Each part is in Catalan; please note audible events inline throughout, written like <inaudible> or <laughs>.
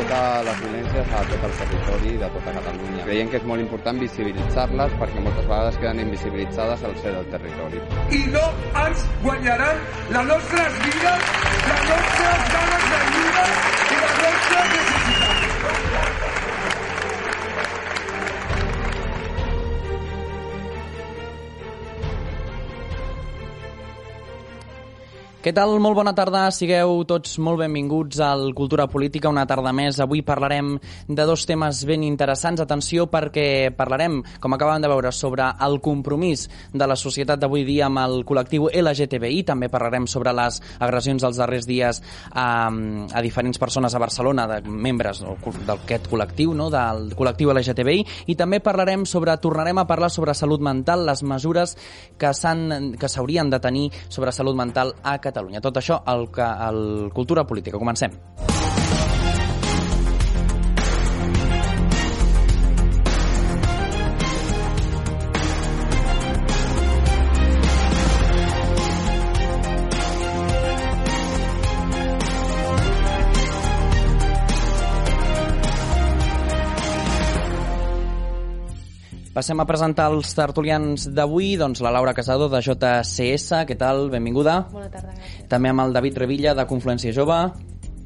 tota les violències a tot el territori de tota Catalunya. Creiem que és molt important visibilitzar-les perquè moltes vegades queden invisibilitzades al ser del territori. I no ens guanyaran les nostres vides, les nostres Què tal? Molt bona tarda. Sigueu tots molt benvinguts al Cultura Política, una tarda més. Avui parlarem de dos temes ben interessants. Atenció perquè parlarem, com acabem de veure, sobre el compromís de la societat d'avui dia amb el col·lectiu LGTBI. També parlarem sobre les agressions dels darrers dies a, a diferents persones a Barcelona, de membres d'aquest col·lectiu, no? del col·lectiu LGTBI. I també parlarem sobre, tornarem a parlar sobre salut mental, les mesures que s'haurien de tenir sobre salut mental a Catalunya Catalunya. Tot això al, al Cultura Política. Comencem. Passem a presentar els tertulians d'avui, doncs la Laura Casado de JCS, què tal? Benvinguda. Bona tarda, gràcies. També amb el David Revilla de Confluència Jove.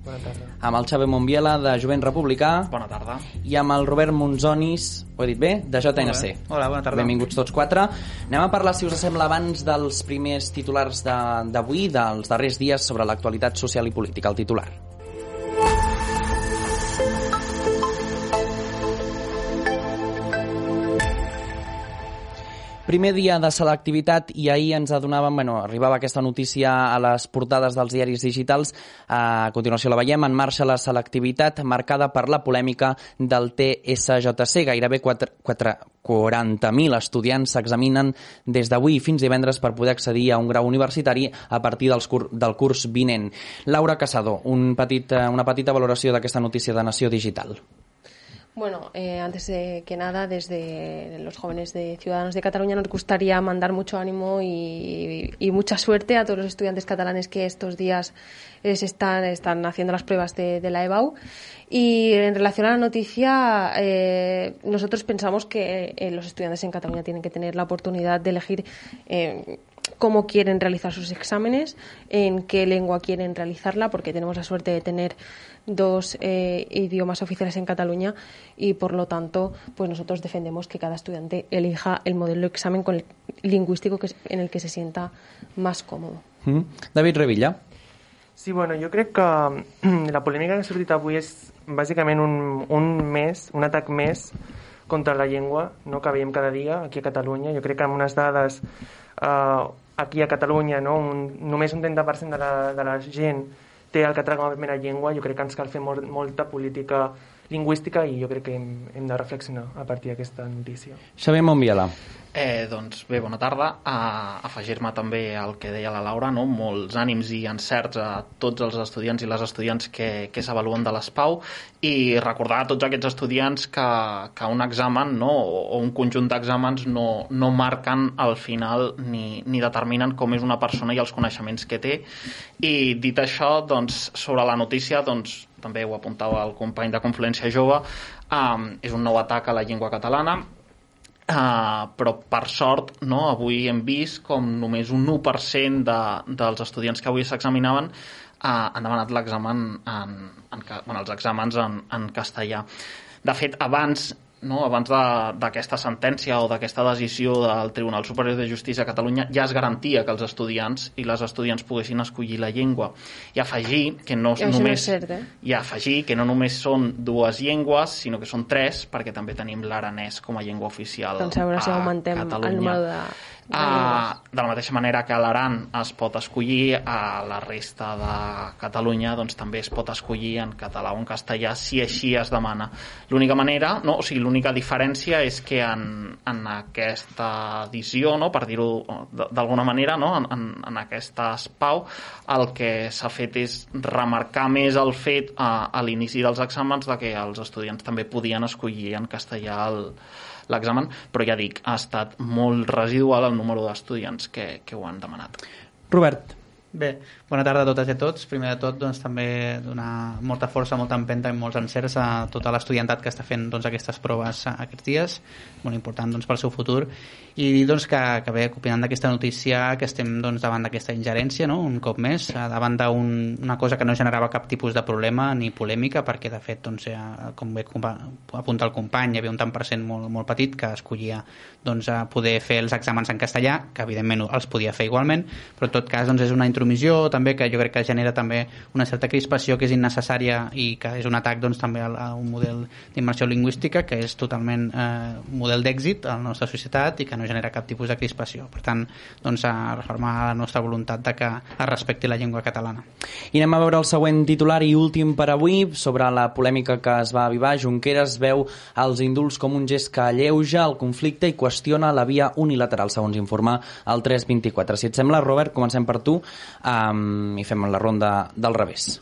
Bona tarda. Amb el Xavi Monbiela de Jovent Republicà. Bona tarda. I amb el Robert Monzonis, ho he dit bé, de JNC. Hola, bona tarda. Benvinguts tots quatre. Anem a parlar, si us sembla, abans dels primers titulars d'avui, de, dels darrers dies sobre l'actualitat social i política, el titular. Primer dia de selectivitat i ahir ens adonàvem, bueno, arribava aquesta notícia a les portades dels diaris digitals, a continuació la veiem, en marxa la selectivitat marcada per la polèmica del TSJC. Gairebé 40.000 estudiants s'examinen des d'avui fins divendres per poder accedir a un grau universitari a partir dels cur del curs vinent. Laura Casado, un petit, una petita valoració d'aquesta notícia de Nació Digital. Bueno, eh, antes de que nada, desde los jóvenes de Ciudadanos de Cataluña nos gustaría mandar mucho ánimo y, mucha suerte a todos los estudiantes catalanes que estos días eh, se están, haciendo las pruebas de, de la EBAU. Y en relación a la noticia, eh, nosotros pensamos que eh, los estudiantes en Cataluña tienen que tener la oportunidad de elegir eh, cómo quieren realizar sus exámenes, en qué lengua quieren realizarla, porque tenemos la suerte de tener dos eh, idiomas oficiales en Cataluña y por lo tanto pues nosotros defendemos que cada estudiante elija el modelo de examen con el lingüístico que, en el que se sienta más cómodo. Mm. David Revilla. Sí, bueno, jo crec que la polèmica que ha sortit avui és bàsicament un, un més, un atac més contra la llengua no, que veiem cada dia aquí a Catalunya. Jo crec que amb unes dades eh, aquí a Catalunya no, un, només un 30% de la, de la gent té el català com a primera llengua, jo crec que ens cal fer molt, molta política lingüística i jo crec que hem, hem de reflexionar a partir d'aquesta notícia. Xavier Monbiela. Eh, doncs bé, bona tarda. A afegir-me també al que deia la Laura, no? molts ànims i encerts a tots els estudiants i les estudiants que, que s'avaluen de l'ESPAU i recordar a tots aquests estudiants que, que un examen no? o un conjunt d'exàmens no, no marquen al final ni, ni determinen com és una persona i els coneixements que té. I dit això, doncs, sobre la notícia, doncs, també ho apuntava el company de Confluència Jove, um, és un nou atac a la llengua catalana, Uh, però per sort no, avui hem vist com només un 1% de, dels estudiants que avui s'examinaven uh, han demanat l'examen en, en, bueno, els exàmens en, en castellà. De fet, abans no, abans d'aquesta sentència o d'aquesta decisió del Tribunal Superior de Justícia a Catalunya ja es garantia que els estudiants i les estudiants poguessin escollir la llengua i afegir que no I només no cert, eh? i afegir que no només són dues llengües sinó que són tres perquè també tenim l'aranès com a llengua oficial Doncs a veure si augmentem el Catalunya. número de, Uh, de la mateixa manera que l'Aran es pot escollir, a la resta de Catalunya doncs, també es pot escollir en català o en castellà si així es demana. L'única manera, no? o sigui, l'única diferència és que en, en aquesta edició, no? per dir-ho d'alguna manera, no? en, en, en aquesta espau, el que s'ha fet és remarcar més el fet a, a l'inici dels exàmens de que els estudiants també podien escollir en castellà el, l'examen, però ja dic, ha estat molt residual el número d'estudiants que, que ho han demanat. Robert. Bé, bona tarda a totes i a tots. Primer de tot, doncs, també donar molta força, molta empenta i molts encerts a tota l'estudiantat que està fent doncs, aquestes proves aquests dies, molt important doncs, pel seu futur. I dir doncs, que, que bé, opinant d'aquesta notícia, que estem doncs, davant d'aquesta ingerència, no? un cop més, davant d'una un, cosa que no generava cap tipus de problema ni polèmica, perquè de fet, doncs, ja, com bé apunta el company, hi havia un tant per cent molt, molt petit que escollia doncs, poder fer els exàmens en castellà, que evidentment els podia fer igualment, però en tot cas doncs, és una intromissió també que jo crec que genera també una certa crispació que és innecessària i que és un atac doncs, també a, un model d'immersió lingüística que és totalment eh, model d'èxit a la nostra societat i que no genera cap tipus de crispació. Per tant, doncs, a reformar la nostra voluntat de que es respecti la llengua catalana. I anem a veure el següent titular i últim per avui sobre la polèmica que es va avivar. Junqueras veu els indults com un gest que alleuja el conflicte i qüestiona la via unilateral, segons informa el 324. Si et sembla, Robert, comencem per tu um, i fem la ronda del revés.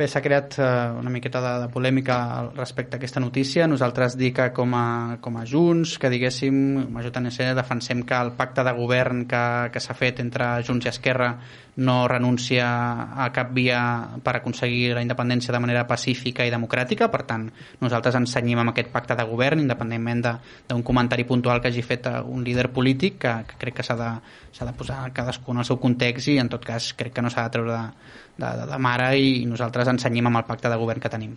Bé, s'ha creat uh, una miqueta de, de polèmica respecte a aquesta notícia. Nosaltres dic que com a, com a Junts, que diguéssim, com a JNC, defensem que el pacte de govern que, que s'ha fet entre Junts i Esquerra no renuncia a cap via per aconseguir la independència de manera pacífica i democràtica, per tant nosaltres ens senyim amb aquest pacte de govern independentment d'un comentari puntual que hagi fet un líder polític que, que crec que s'ha de, de posar cadascú en el seu context i en tot cas crec que no s'ha de treure de, de, de, de mare i nosaltres ens senyim amb el pacte de govern que tenim.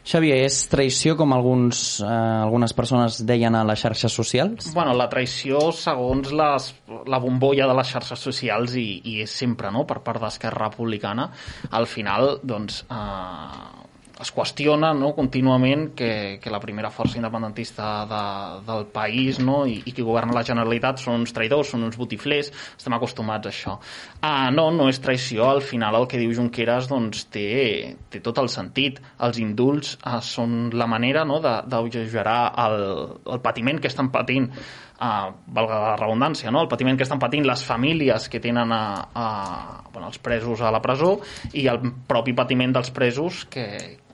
Xavier, és traïció com alguns, eh, algunes persones deien a les xarxes socials? Bueno, la traïció segons les, la bombolla de les xarxes socials i, i és sempre no? per part d'Esquerra Republicana al final doncs, eh, es qüestiona no, contínuament que, que la primera força independentista de, del país no, i, i qui governa la Generalitat són uns traïdors, són uns botiflers, estem acostumats a això. Ah, no, no és traïció, al final el que diu Junqueras doncs, té, té tot el sentit. Els indults ah, són la manera no, d'augerar el, el patiment que estan patint uh, valga la redundància, no? el patiment que estan patint les famílies que tenen a, a, bueno, els presos a la presó i el propi patiment dels presos que,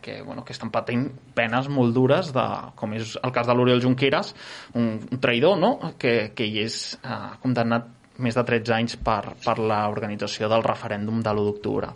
que, bueno, que estan patint penes molt dures, de, com és el cas de l'Oriol Junqueras, un, un traïdor no? que, que hi és uh, condemnat més de 13 anys per, per l'organització del referèndum de l'1 d'octubre.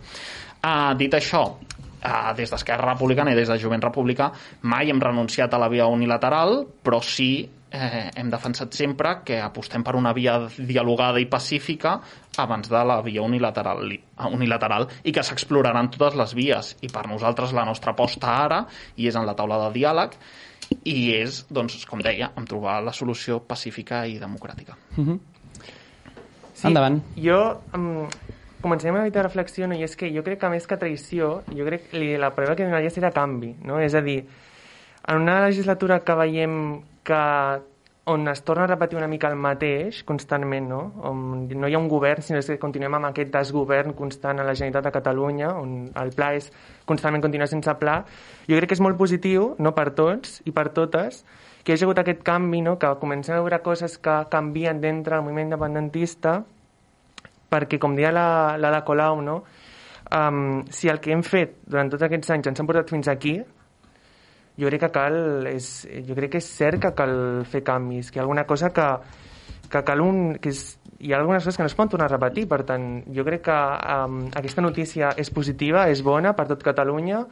Uh, dit això, uh, des d'Esquerra Republicana i des de Jovent Republicà mai hem renunciat a la via unilateral, però sí eh, hem defensat sempre que apostem per una via dialogada i pacífica abans de la via unilateral, unilateral i que s'exploraran totes les vies. I per nosaltres la nostra aposta ara i és en la taula de diàleg i és, doncs, com deia, en trobar la solució pacífica i democràtica. Mm -hmm. sí, Endavant. Jo um, comencem a mica reflexió i és que jo crec que més que traïció, jo crec que la paraula que donaria serà canvi, no? És a dir, en una legislatura que veiem que on es torna a repetir una mica el mateix constantment, no? On no hi ha un govern, sinó que continuem amb aquest desgovern constant a la Generalitat de Catalunya, on el pla és constantment continuar sense pla. Jo crec que és molt positiu, no per tots i per totes, que hi hagi hagut aquest canvi, no? que comencem a veure coses que canvien dintre del moviment independentista, perquè, com deia la, la de Colau, no? um, si el que hem fet durant tots aquests anys ens han portat fins aquí, jo crec que cal, és, jo crec que és cert que cal fer canvis, que hi ha alguna cosa que, que cal un, que és, hi ha algunes coses que no es poden tornar a repetir, per tant, jo crec que um, aquesta notícia és positiva, és bona per tot Catalunya,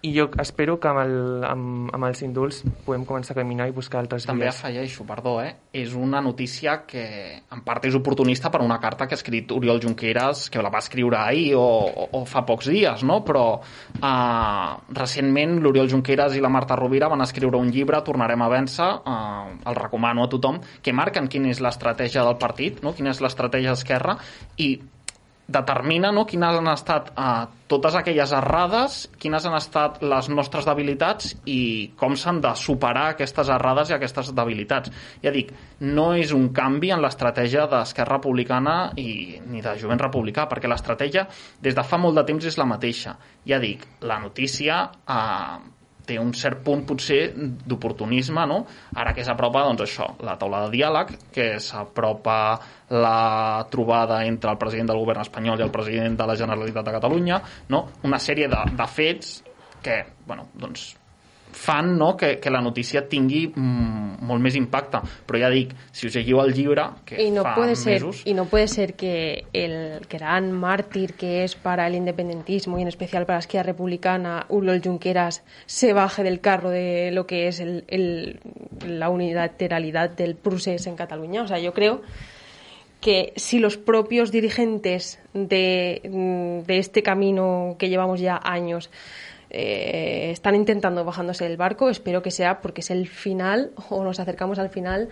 i jo espero que amb, el, amb, amb els indults podem començar a caminar i buscar altres També vies. També afegeixo, perdó, eh? és una notícia que en part és oportunista per una carta que ha escrit Oriol Junqueras, que la va escriure ahir o, o, o fa pocs dies, no? però eh, recentment l'Oriol Junqueras i la Marta Rovira van escriure un llibre, Tornarem a vèncer, eh, el recomano a tothom, que marquen quina és l'estratègia del partit, no? quina és l'estratègia d'Esquerra, i determina no, quines han estat eh, totes aquelles errades, quines han estat les nostres debilitats i com s'han de superar aquestes errades i aquestes debilitats. Ja dic, no és un canvi en l'estratègia d'Esquerra Republicana i, ni de Jovent Republicà, perquè l'estratègia des de fa molt de temps és la mateixa. Ja dic, la notícia eh, té un cert punt potser d'oportunisme, no? Ara que s'apropa, doncs això, la taula de diàleg, que s'apropa la trobada entre el president del govern espanyol i el president de la Generalitat de Catalunya, no? Una sèrie de, de fets que, bueno, doncs fan no, que, que la notícia tingui mm, molt més impacte. Però ja dic, si us llegiu el llibre, que y no fa puede ser mesos... y no puede ser que el gran mártir que es para el independentismo y en especial para la izquierda republicana Uriol Junqueras se baje del carro de lo que es el, el, la unilateralidad del procés en Cataluña o sea yo creo que si los propios dirigentes de, de este camino que llevamos ya años eh, están intentando bajándose del barco, espero que sea porque es el final <laughs> o nos acercamos al final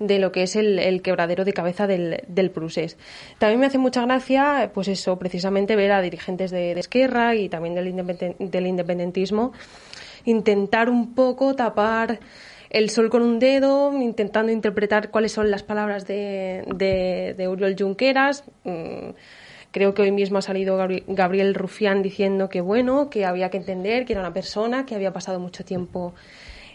de lo que es el, el quebradero de cabeza del, del Prusés. También me hace mucha gracia, pues eso, precisamente ver a dirigentes de, de Esquerra y también del, independen- del independentismo intentar un poco tapar el sol con un dedo, intentando interpretar cuáles son las palabras de, de, de Uriol Junqueras. Mm, Creo que hoy mismo ha salido Gabri- Gabriel Rufián diciendo que bueno, que había que entender que era una persona que había pasado mucho tiempo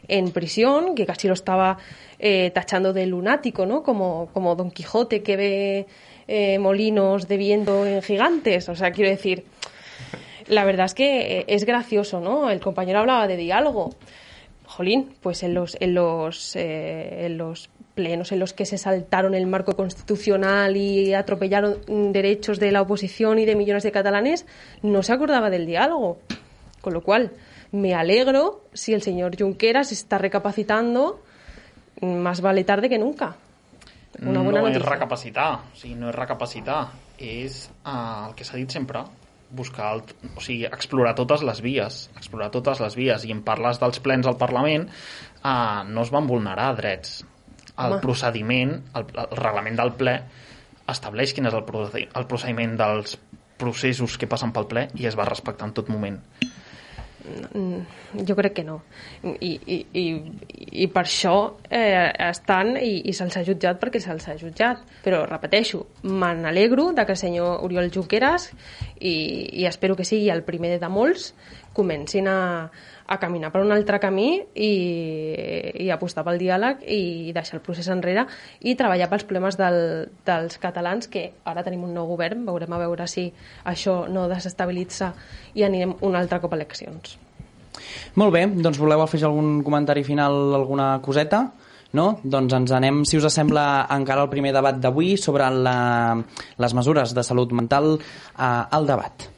en prisión, que casi lo estaba eh, tachando de lunático, ¿no? Como, como Don Quijote que ve eh, molinos de viento en gigantes. O sea, quiero decir, la verdad es que eh, es gracioso, ¿no? El compañero hablaba de diálogo. Jolín, pues en los, en los, eh, en los plenos en los que se saltaron el marco constitucional y atropellaron mm, derechos de la oposición y de millones de catalanes, no se acordaba del diálogo. Con lo cual, me alegro si el señor Junqueras está recapacitando, mm, más vale tarde que nunca. Una buena no noticia. és recapacitar, o sigui, no és recapacitar, és eh, el que s'ha dit sempre, buscar, el, o sigui, explorar totes les vies, explorar totes les vies, i en parles dels plens al Parlament, eh, no es van vulnerar drets. El Home. procediment, el, el reglament del ple, estableix quin és el, procedi- el procediment dels processos que passen pel ple i es va respectar en tot moment. Jo crec que no. I, i, i, i per això eh, estan i, i se'ls ha jutjat perquè se'ls ha jutjat. Però, repeteixo, me n'alegro de que el senyor Oriol Junqueras i, i espero que sigui el primer de molts comencin a, a caminar per un altre camí i, i apostar pel diàleg i deixar el procés enrere i treballar pels problemes del, dels catalans que ara tenim un nou govern, veurem a veure si això no desestabilitza i anirem un altre cop a eleccions. Molt bé, doncs voleu afegir algun comentari final, alguna coseta? No? Doncs ens anem, si us sembla, encara al primer debat d'avui sobre la, les mesures de salut mental eh, al debat.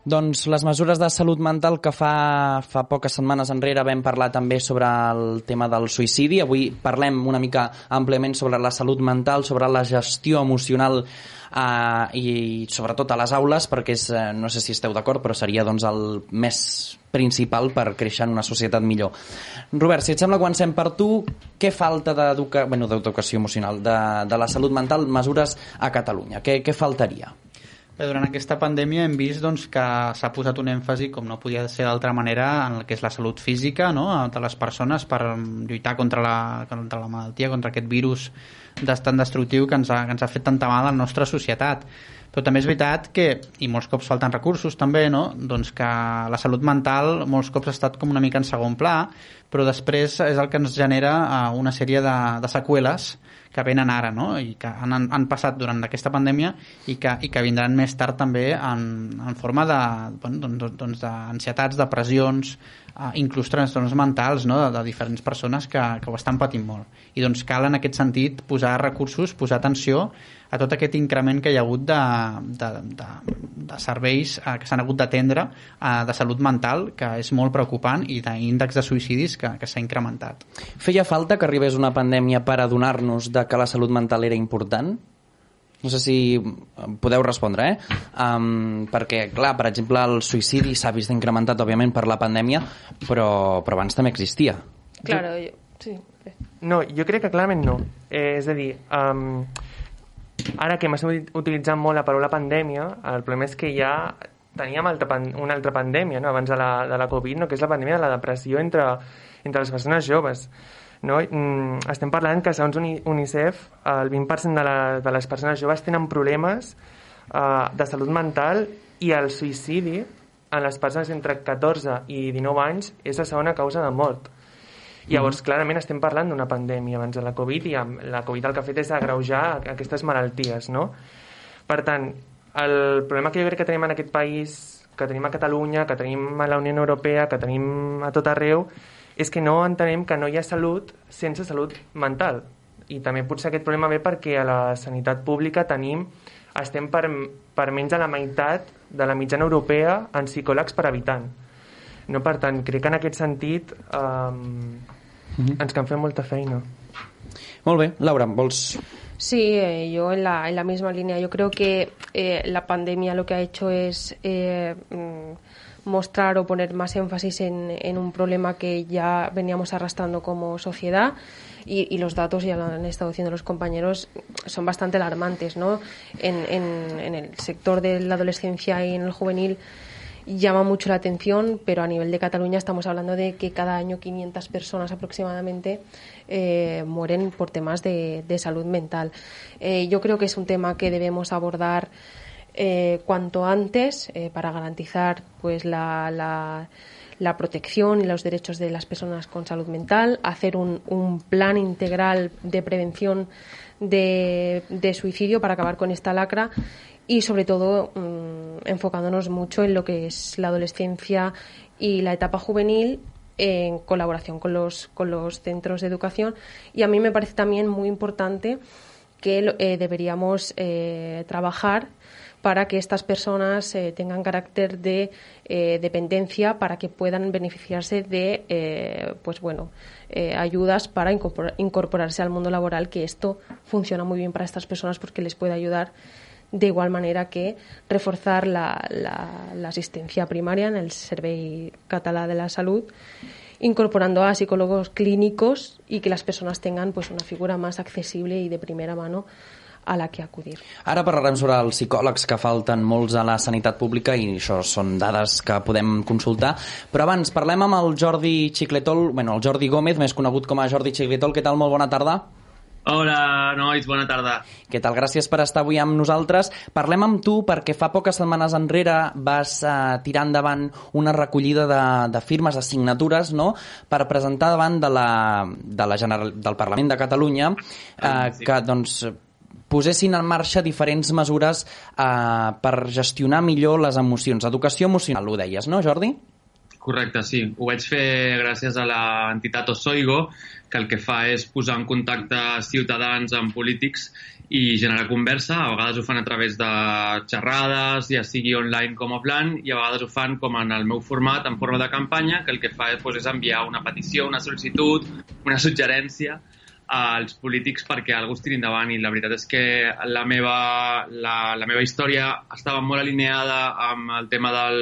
Doncs les mesures de salut mental que fa, fa poques setmanes enrere vam parlar també sobre el tema del suïcidi. Avui parlem una mica àmpliament sobre la salut mental, sobre la gestió emocional eh, i sobretot a les aules, perquè és, eh, no sé si esteu d'acord, però seria doncs, el més principal per créixer en una societat millor. Robert, si et sembla, comencem per tu. Què falta d'educa... bueno, d'educació emocional, de, de la salut mental, mesures a Catalunya? Què, què faltaria? Durant aquesta pandèmia hem vist doncs, que s'ha posat un èmfasi, com no podia ser d'altra manera, en el que és la salut física no? de les persones per mm, lluitar contra la, contra la malaltia, contra aquest virus tan destructiu que ens, ha, que ens ha fet tanta mal a la nostra societat. Però també és veritat que, i molts cops falten recursos també, no? doncs que la salut mental molts cops ha estat com una mica en segon pla, però després és el que ens genera eh, una sèrie de, de seqüeles que venen ara, no? I que han, han, passat durant aquesta pandèmia i que, i que vindran més tard també en, en forma de, bueno, doncs, doncs d'ansietats, depressions, eh, inclús trastorns mentals no? de, de diferents persones que, que ho estan patint molt. I doncs cal en aquest sentit posar recursos, posar atenció a tot aquest increment que hi ha hagut de, de, de, de serveis eh, que s'han hagut d'atendre eh, de salut mental, que és molt preocupant, i d'índex de suïcidis que, que s'ha incrementat. Feia falta que arribés una pandèmia per adonar-nos de que la salut mental era important? No sé si podeu respondre, eh? Um, perquè, clar, per exemple, el suïcidi s'ha vist incrementat, òbviament, per la pandèmia, però, però abans també existia. Claro, jo, sí. No, jo crec que clarament no. Eh, és a dir, um, ara que hem estat utilitzant molt la paraula pandèmia, el problema és que ja teníem altra pan una altra pandèmia no? abans de la, de la Covid, no? que és la pandèmia de la depressió entre, entre les persones joves. No? Mm, estem parlant que, segons Uni UNICEF, el 20% de, la, de les persones joves tenen problemes uh, de salut mental i el suïcidi en les persones entre 14 i 19 anys és la segona causa de mort. Llavors, clarament estem parlant d'una pandèmia abans de la Covid i amb la Covid el que ha fet és agreujar aquestes malalties, no? Per tant, el problema que jo crec que tenim en aquest país, que tenim a Catalunya, que tenim a la Unió Europea, que tenim a tot arreu, és que no entenem que no hi ha salut sense salut mental. I també potser aquest problema ve perquè a la sanitat pública tenim estem per, per menys de la meitat de la mitjana europea en psicòlegs per habitant. No, per tant, crec que en aquest sentit um, mm -hmm. ens can fer molta feina. Molt bé. Laura, vols Sí, eh, yo en la, en la misma línea. Yo creo que eh, la pandemia lo que ha hecho es eh, mm, mostrar o poner más énfasis en, en, un problema que ya veníamos arrastrando como sociedad y, los datos, ya lo han estado diciendo los compañeros, son bastante alarmantes. ¿no? En, en, en el sector de la adolescencia y en el juvenil llama mucho la atención, pero a nivel de Cataluña estamos hablando de que cada año 500 personas aproximadamente eh, mueren por temas de, de salud mental. Eh, yo creo que es un tema que debemos abordar eh, cuanto antes eh, para garantizar pues la, la, protección y los derechos de las personas con salud mental, hacer un, un plan integral de prevención de, de, suicidio para acabar con esta lacra y sobre todo mmm, enfocándonos mucho en lo que es la adolescencia y la etapa juvenil en colaboración con los, con los centros de educación. Y a mí me parece también muy importante que eh, deberíamos eh, trabajar para que estas personas eh, tengan carácter de eh, dependencia para que puedan beneficiarse de eh, pues bueno ayudas para incorpor incorporarse al mundo laboral que esto funciona muy bien para estas personas porque les puede ayudar de igual manera que reforzar la, la, la asistencia primaria en el Servei Català de la Salud incorporando a psicólogos clínicos y que las personas tengan pues una figura más accesible y de primera mano a la que acudir. Ara parlarem sobre els psicòlegs que falten molts a la sanitat pública i això són dades que podem consultar, però abans parlem amb el Jordi Xicletol, bueno, el Jordi Gómez, més conegut com a Jordi Xicletol. Què tal? Molt bona tarda. Hola, nois, bona tarda. Què tal? Gràcies per estar avui amb nosaltres. Parlem amb tu perquè fa poques setmanes enrere vas uh, tirar endavant una recollida de, de firmes, de signatures, no?, per presentar davant de la, de la General, del Parlament de Catalunya uh, sí. que, doncs, posessin en marxa diferents mesures uh, per gestionar millor les emocions. Educació emocional, ho deies, no, Jordi? Correcte, sí. Ho vaig fer gràcies a l'entitat Osoigo, que el que fa és posar en contacte ciutadans amb polítics i generar conversa. A vegades ho fan a través de xerrades, ja sigui online com offline, i a vegades ho fan com en el meu format, en forma de campanya, que el que fa és, doncs, és enviar una petició, una sol·licitud, una suggerència als polítics perquè algú es tiri endavant i la veritat és que la meva, la, la meva història estava molt alineada amb el tema del,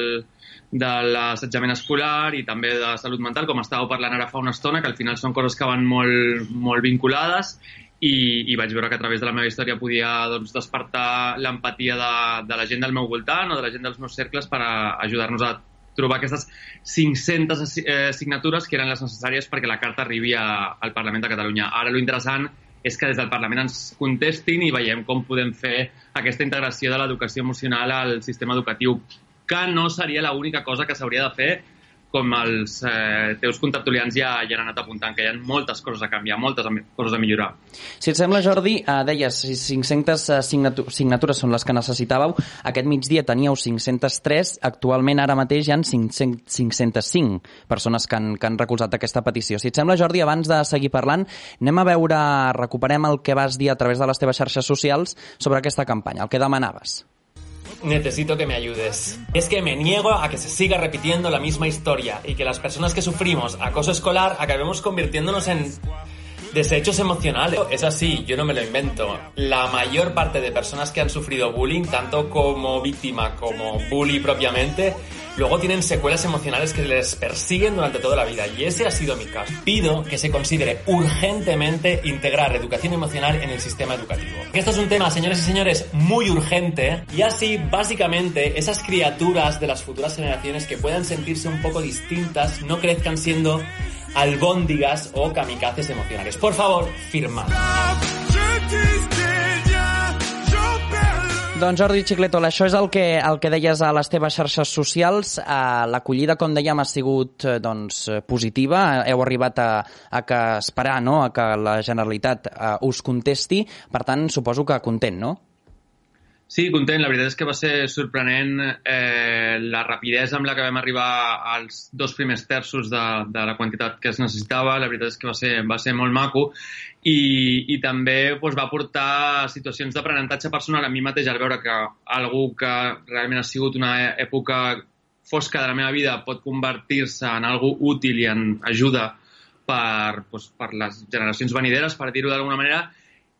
de l'assetjament escolar i també de salut mental, com estàveu parlant ara fa una estona, que al final són coses que van molt, molt vinculades i, i vaig veure que a través de la meva història podia doncs, despertar l'empatia de, de la gent del meu voltant o de la gent dels meus cercles per ajudar-nos a trobar aquestes 500 eh, signatures que eren les necessàries perquè la carta arribi a, al Parlament de Catalunya. Ara lo interessant és que des del Parlament ens contestin i veiem com podem fer aquesta integració de l'educació emocional al sistema educatiu que no seria l'única cosa que s'hauria de fer com els eh, teus contertulians ja, ja han anat apuntant, que hi ha moltes coses a canviar, moltes coses a millorar. Si et sembla, Jordi, eh, deies 500 eh, signatu signatures són les que necessitàveu. Aquest migdia teníeu 503, actualment ara mateix hi ha 500, 505 persones que han, que han recolzat aquesta petició. Si et sembla, Jordi, abans de seguir parlant, anem a veure, recuperem el que vas dir a través de les teves xarxes socials sobre aquesta campanya, el que demanaves. Necesito que me ayudes. Es que me niego a que se siga repitiendo la misma historia y que las personas que sufrimos acoso escolar acabemos convirtiéndonos en desechos emocionales. Es así, yo no me lo invento. La mayor parte de personas que han sufrido bullying, tanto como víctima como bully propiamente, luego tienen secuelas emocionales que les persiguen durante toda la vida y ese ha sido mi caso. Pido que se considere urgentemente integrar educación emocional en el sistema educativo. Esto es un tema, señores y señores, muy urgente y así básicamente esas criaturas de las futuras generaciones que puedan sentirse un poco distintas no crezcan siendo albóndigas o kamikazes emocionales. Por favor, firmad. Doncs Jordi Xicletol, això és el que, el que deies a les teves xarxes socials. Eh, L'acollida, com dèiem, ha sigut eh, doncs, positiva. Heu arribat a, a que esperar no? a que la Generalitat eh, us contesti. Per tant, suposo que content, no? Sí, content. La veritat és que va ser sorprenent eh, la rapidesa amb la que vam arribar als dos primers terços de, de la quantitat que es necessitava. La veritat és que va ser, va ser molt maco i, i també doncs, va portar situacions d'aprenentatge personal a mi mateix al veure que algú que realment ha sigut una època fosca de la meva vida pot convertir-se en algú útil i en ajuda per, doncs, per les generacions venideres, per dir-ho d'alguna manera,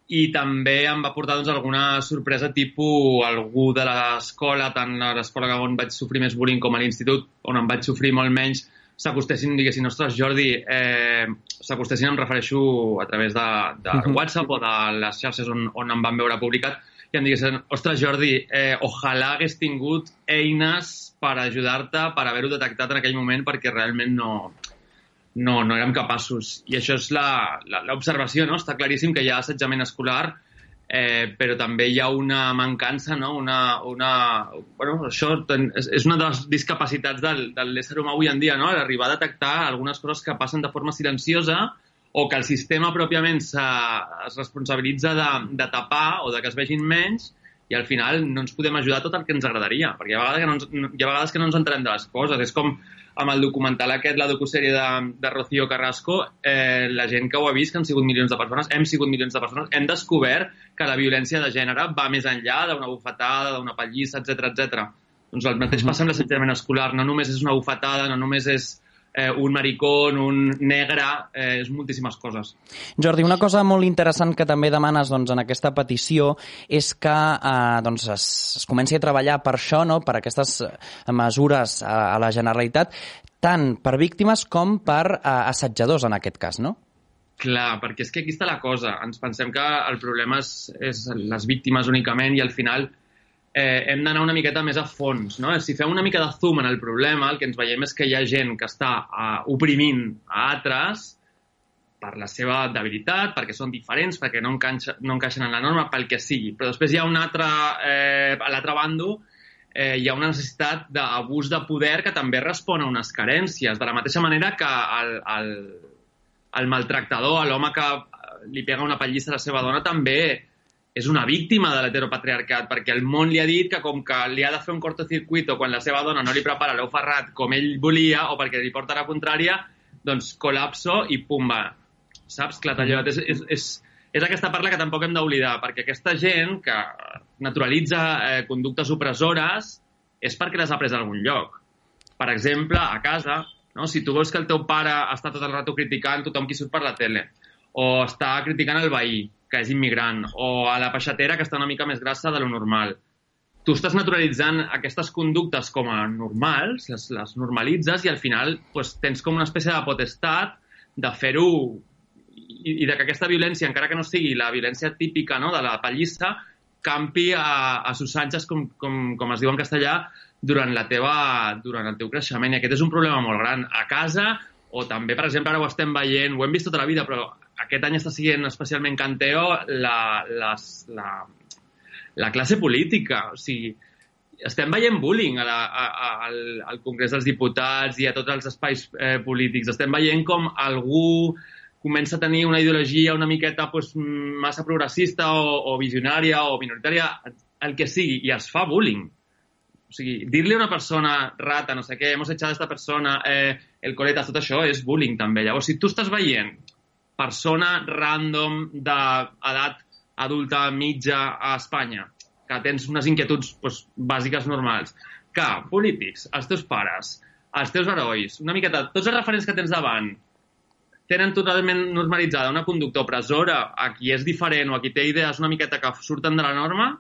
i també em va portar doncs, alguna sorpresa tipus algú de l'escola, tant a l'escola on vaig sofrir més bullying com a l'institut, on em vaig sofrir molt menys, s'acostessin, diguessin, ostres, Jordi, eh, s'acostessin, em refereixo a través de, de uh <laughs> -huh. WhatsApp o de les xarxes on, on em van veure publicat, i em diguessin, ostres, Jordi, eh, ojalà hagués tingut eines per ajudar-te, per haver-ho detectat en aquell moment, perquè realment no, no, no érem capaços. I això és l'observació, no? Està claríssim que hi ha assetjament escolar, eh, però també hi ha una mancança, no? Una, una, bueno, això és, és una de les discapacitats del, de l'ésser humà avui en dia, no? Arribar a detectar algunes coses que passen de forma silenciosa o que el sistema pròpiament es responsabilitza de, de tapar o de que es vegin menys i al final no ens podem ajudar tot el que ens agradaria, perquè hi ha vegades que no ens, hi ha vegades que no ens entenem de les coses. És com amb el documental aquest, la docusèrie de, de Rocío Carrasco, eh, la gent que ho ha vist, que han sigut milions de persones, hem sigut milions de persones, hem descobert que la violència de gènere va més enllà d'una bufetada, d'una pallissa, etc etc. Doncs el mateix passa amb l'assetjament escolar. No només és una bufetada, no només és eh, un maricón, un negre, eh, és moltíssimes coses. Jordi, una cosa molt interessant que també demanes doncs, en aquesta petició és que eh, doncs, es, es comenci a treballar per això, no? per aquestes eh, mesures a, a la Generalitat, tant per víctimes com per eh, assetjadors, en aquest cas, no? Clar, perquè és que aquí està la cosa. Ens pensem que el problema és, és les víctimes únicament i al final eh, hem d'anar una miqueta més a fons. No? Si fem una mica de zoom en el problema, el que ens veiem és que hi ha gent que està uh, oprimint a altres per la seva debilitat, perquè són diferents, perquè no, encaixen, no encaixen en la norma, pel que sigui. Però després hi ha un altre, eh, a l'altre bando, eh, hi ha una necessitat d'abús de poder que també respon a unes carències, de la mateixa manera que el, el, el maltractador, l'home que li pega una pallissa a la seva dona, també és una víctima de l'heteropatriarcat, perquè el món li ha dit que com que li ha de fer un cortocircuito quan la seva dona no li prepara l'ou ferrat com ell volia o perquè li porta la contrària, doncs col·lapso i pumba. Saps? Clatallot. És, és, és, és aquesta parla que tampoc hem d'oblidar, perquè aquesta gent que naturalitza eh, conductes opressores és perquè les ha pres a algun lloc. Per exemple, a casa, no? si tu veus que el teu pare està tot el rato criticant tothom qui surt per la tele, o està criticant el veí, que és immigrant, o a la peixatera que està una mica més grassa de lo normal. Tu estàs naturalitzant aquestes conductes com a normals, les, les normalitzes i al final pues, tens com una espècie de potestat de fer-ho i, i de que aquesta violència, encara que no sigui la violència típica no, de la pallissa, campi a, a sus anxes, com, com, com es diu en castellà, durant, la teva, durant el teu creixement. I aquest és un problema molt gran. A casa, o també, per exemple, ara ho estem veient, ho hem vist tota la vida, però aquest any està sent especialment canteo la, les, la, la classe política. O sigui, estem veient bullying a la, a, a, al, al Congrés dels Diputats i a tots els espais eh, polítics. Estem veient com algú comença a tenir una ideologia una miqueta pues, massa progressista o, o visionària o minoritària, el que sigui, i es fa bullying. O sigui, dir-li a una persona rata, no sé què, hemos echado esta persona, eh, el coletas, tot això és bullying també. Llavors, si tu estàs veient persona random d'edat adulta mitja a Espanya, que tens unes inquietuds doncs, bàsiques normals, que polítics, els teus pares, els teus herois, una miqueta, tots els referents que tens davant, tenen totalment normalitzada una conducta opressora a qui és diferent o a qui té idees una miqueta que surten de la norma,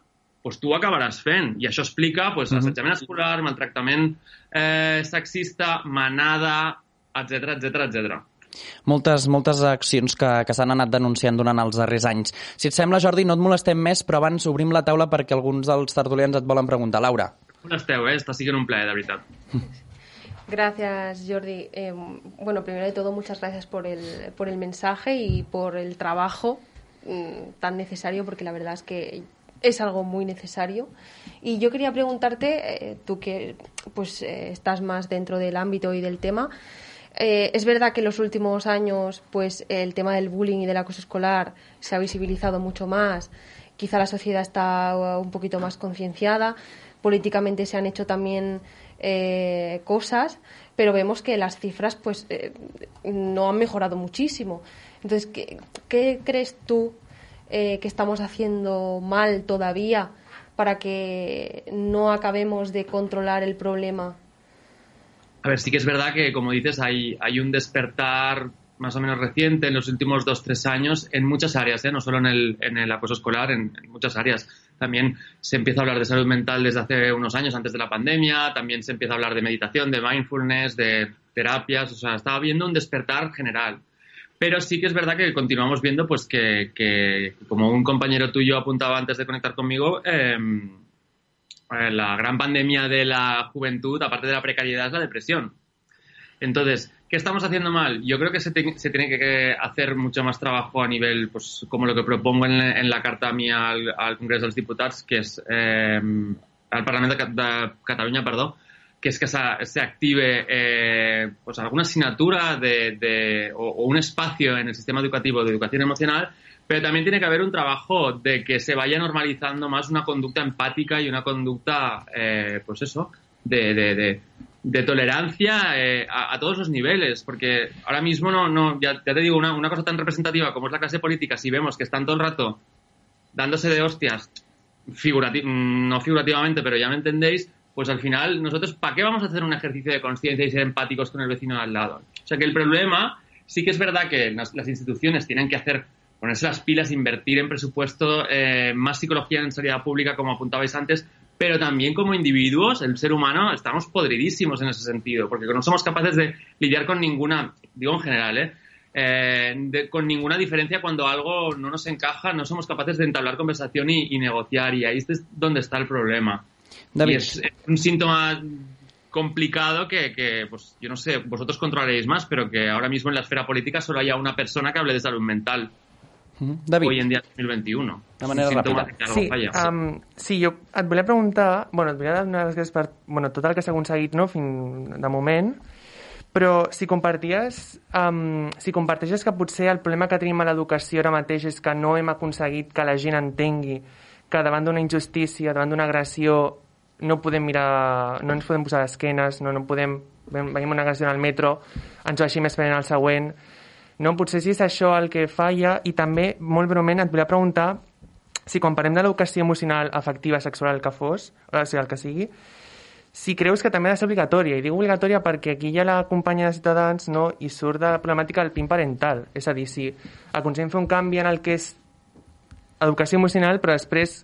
doncs tu ho acabaràs fent. I això explica doncs, mm -hmm. assetjament escolar, maltractament eh, sexista, manada, etc etc etc moltes, moltes accions que, que s'han anat denunciant durant els darrers anys. Si et sembla, Jordi, no et molestem més, però abans obrim la taula perquè alguns dels tertulians et volen preguntar. Laura. On esteu, eh? Està siguent un plaer, de veritat. Gracias, Jordi. Eh, bueno, primero de todo, muchas gracias por el, por el mensaje y por el trabajo mm, tan necesario, porque la verdad es que es algo muy necesario. Y yo quería preguntarte, eh, tú que pues eh, estás más dentro del ámbito y del tema, eh, es verdad que en los últimos años pues el tema del bullying y del acoso escolar se ha visibilizado mucho más. Quizá la sociedad está uh, un poquito más concienciada. Políticamente se han hecho también eh, cosas, pero vemos que las cifras pues eh, no han mejorado muchísimo. Entonces, ¿qué, crees tú que estamos haciendo mal todavía para que no acabemos de controlar el problema? A ver, sí que es verdad que, como dices, hay, hay un despertar más o menos reciente en los últimos dos, tres años en muchas áreas, ¿eh? no solo en el, en el acoso escolar, en, en, muchas áreas. También se empieza a hablar de salud mental desde hace unos años, antes de la pandemia, también se empieza a hablar de meditación, de mindfulness, de terapias, o sea, estaba habiendo un despertar general. Pero sí que es verdad que continuamos viendo, pues, que, que como un compañero tuyo apuntaba antes de conectar conmigo, eh, la gran pandemia de la juventud, aparte de la precariedad, es la depresión. Entonces, ¿qué estamos haciendo mal? Yo creo que se, te, se tiene que hacer mucho más trabajo a nivel, pues, como lo que propongo en, la carta mía al, al Congrés dels Diputats, que es eh, al Parlamento de, de Cataluña, perdón, que es que se, active eh, pues alguna asignatura de, de, o, o, un espacio en el sistema educativo de educación emocional, pero también tiene que haber un trabajo de que se vaya normalizando más una conducta empática y una conducta, eh, pues eso, de, de, de tolerancia eh, a, todos los niveles, porque ahora mismo no, no ya, te digo, una, una cosa tan representativa como es la clase política, si vemos que están todo el rato dándose de hostias, figurati no figurativamente, pero ya me entendéis, pues al final nosotros, ¿para qué vamos a hacer un ejercicio de conciencia y ser empáticos con el vecino al lado? O sea que el problema, sí que es verdad que las instituciones tienen que hacer, ponerse las pilas, invertir en presupuesto, eh, más psicología en sanidad pública, como apuntabais antes, pero también como individuos, el ser humano, estamos podridísimos en ese sentido, porque no somos capaces de lidiar con ninguna, digo en general, ¿eh? Eh, de, con ninguna diferencia cuando algo no nos encaja, no somos capaces de entablar conversación y, y negociar, y ahí es donde está el problema. David. Y es un síntoma complicado que, que, pues, yo no sé, vosotros controlaréis más, pero que ahora mismo en la esfera política solo haya una persona que hable de salud mental. David. Hoy en día 2021. De manera ràpida. Sí, um, sí, jo et volia preguntar... Bueno, et volia donar les gràcies per bueno, tot el que s'ha aconseguit no, fins de moment, però si comparties, um, si comparteixes que potser el problema que tenim a l'educació ara mateix és que no hem aconseguit que la gent entengui que davant d'una injustícia, davant d'una agressió, no podem mirar, no ens podem posar d'esquenes, no, no podem, veiem una agressió al metro, ens ho així més esperant al següent, no? Potser si és això el que falla i també, molt breument, et volia preguntar si quan parlem de l'educació emocional afectiva sexual el que fos, o sigui, el que sigui, si creus que també ha de ser obligatòria, i dic obligatòria perquè aquí hi ha la companya de Ciutadans no? i surt de la problemàtica del PIN parental, és a dir, si aconseguim fer un canvi en el que és educació emocional, però després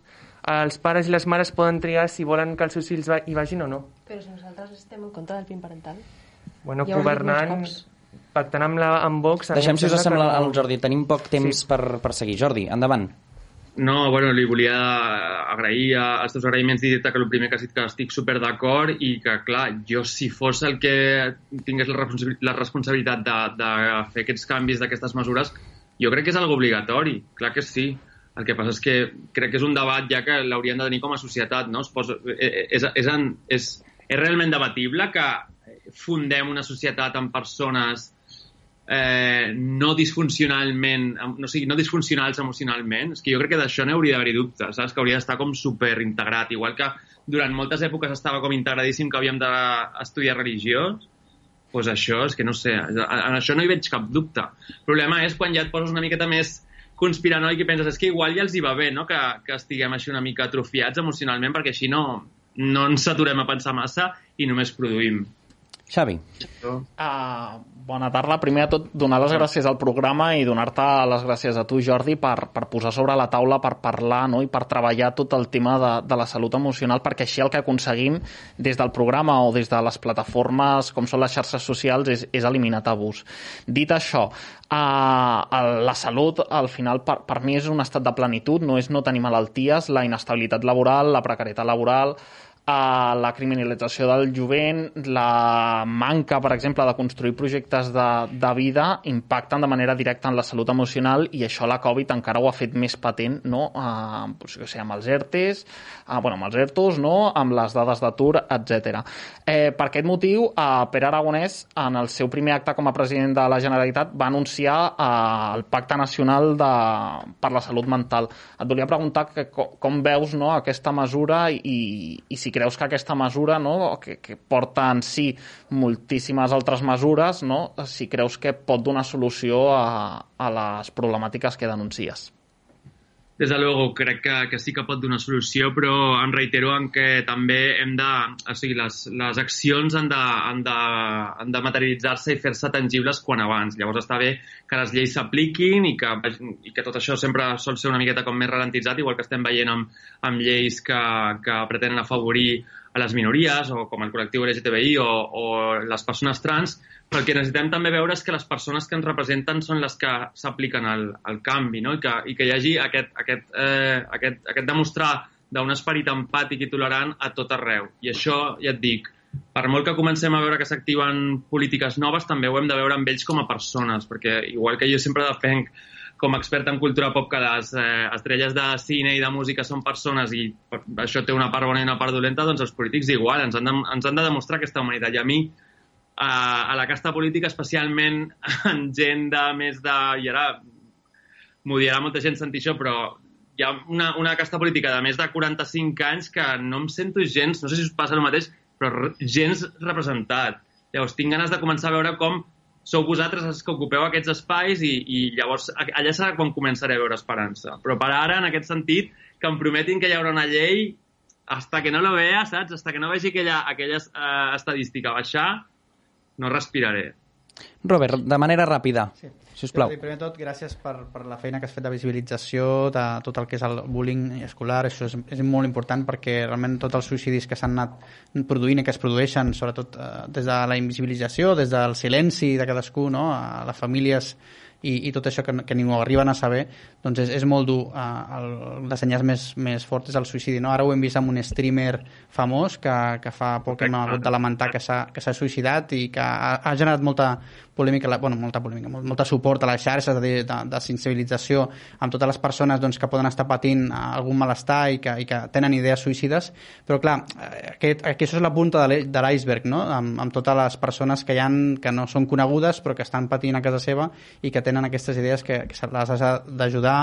els pares i les mares poden triar si volen que els seus fills hi vagin o no. Però si nosaltres estem en contra del PIN parental. Bueno, ja governant, pactant amb, la, amb Vox... Deixem, si us sembla, no... al Jordi. Tenim poc temps sí. per, per seguir. Jordi, endavant. No, bueno, li volia agrair els teus agraïments i dir-te que el primer que has dit que estic super d'acord i que, clar, jo si fos el que tingués la, responsabilitat, la responsabilitat de, de fer aquests canvis d'aquestes mesures, jo crec que és algo obligatori, clar que sí. El que passa és que crec que és un debat ja que l'hauríem de tenir com a societat, no? Es posa, és, és, en, és, és realment debatible que fundem una societat amb persones eh, no disfuncionalment, no, sigui, no disfuncionals emocionalment, és que jo crec que d'això n'hauria d'haver-hi dubtes, saps? Que hauria d'estar com super integrat, igual que durant moltes èpoques estava com integradíssim que havíem d'estudiar religió, doncs això, és que no sé, en això no hi veig cap dubte. El problema és quan ja et poses una miqueta més conspiranoic i penses, és que igual ja els hi va bé, no?, que, que estiguem així una mica atrofiats emocionalment, perquè així no, no ens saturem a pensar massa i només produïm. Xavi. Uh, bona tarda. Primer de tot, donar les gràcies al programa i donar-te les gràcies a tu, Jordi, per, per posar sobre la taula, per parlar no? i per treballar tot el tema de, de la salut emocional, perquè així el que aconseguim des del programa o des de les plataformes com són les xarxes socials és, és eliminar tabús. Dit això, uh, la salut, al final, per, per mi és un estat de plenitud, no és no tenir malalties, la inestabilitat laboral, la precarietat laboral, a la criminalització del jovent, la manca, per exemple, de construir projectes de, de vida impacten de manera directa en la salut emocional i això la Covid encara ho ha fet més patent, no? Uh, pues, sé, amb els ERTES, uh, bueno, amb els ERTOs, no? amb les dades d'atur, etc. Eh, per aquest motiu, uh, Pere Aragonès, en el seu primer acte com a president de la Generalitat, va anunciar uh, el Pacte Nacional de, per la Salut Mental. Et volia preguntar que, com, com veus no, aquesta mesura i, i si creus que aquesta mesura, no, que, que porta en si moltíssimes altres mesures, no, si creus que pot donar solució a, a les problemàtiques que denuncies. Des de luego, crec que, que sí que pot donar solució, però em reitero en que també hem de... O sigui, les, les accions han de, han de, han de materialitzar-se i fer-se tangibles quan abans. Llavors està bé que les lleis s'apliquin i, que, i que tot això sempre sol ser una miqueta com més ralentitzat, igual que estem veient amb, amb lleis que, que pretenen afavorir a les minories o com el col·lectiu LGTBI o, o les persones trans, però el que necessitem també veure és que les persones que ens representen són les que s'apliquen al, al canvi no? I, que, i que hi hagi aquest, aquest, eh, aquest, aquest demostrar d'un esperit empàtic i tolerant a tot arreu. I això, ja et dic, per molt que comencem a veure que s'activen polítiques noves, també ho hem de veure amb ells com a persones, perquè igual que jo sempre defenc com a expert en cultura pop que les eh, estrelles de cine i de música són persones i això té una part bona i una part dolenta, doncs els polítics igual, ens han de, ens han de demostrar aquesta humanitat. I a mi, a, a la casta política, especialment <laughs> en gent de més de... I ara m'ho dirà molta gent sentir això, però hi ha una, una casta política de més de 45 anys que no em sento gens, no sé si us passa el mateix, però gens representat. Llavors, tinc ganes de començar a veure com sou vosaltres els que ocupeu aquests espais i, i llavors allà serà quan començaré a veure esperança. Però per ara, en aquest sentit, que em prometin que hi haurà una llei hasta que no lo vea, saps? Hasta que no vegi aquella, aquella eh, estadística baixar, no respiraré. Robert, de manera ràpida, sí. si us plau. Sí, primer tot, gràcies per, per la feina que has fet de visibilització de tot el que és el bullying escolar. Això és, és molt important perquè realment tots els suïcidis que s'han anat produint i que es produeixen, sobretot eh, des de la invisibilització, des del silenci de cadascú, no? a les famílies i, i tot això que, que ningú arriben a saber, doncs és, és molt dur. Uh, el, les senyals més, més fortes el suïcidi. No? Ara ho hem vist amb un streamer famós que, que fa poc hem hagut de lamentar que s'ha suïcidat i que ha, ha generat molta polèmica, bueno, molta polèmica, molt, molta suport a les xarxes de, de, de sensibilització amb totes les persones doncs, que poden estar patint algun malestar i que, i que tenen idees suïcides, però clar, aquest, això és la punta de l'iceberg, no? amb, amb totes les persones que, hi han, que no són conegudes però que estan patint a casa seva i que tenen aquestes idees que, que les ha d'ajudar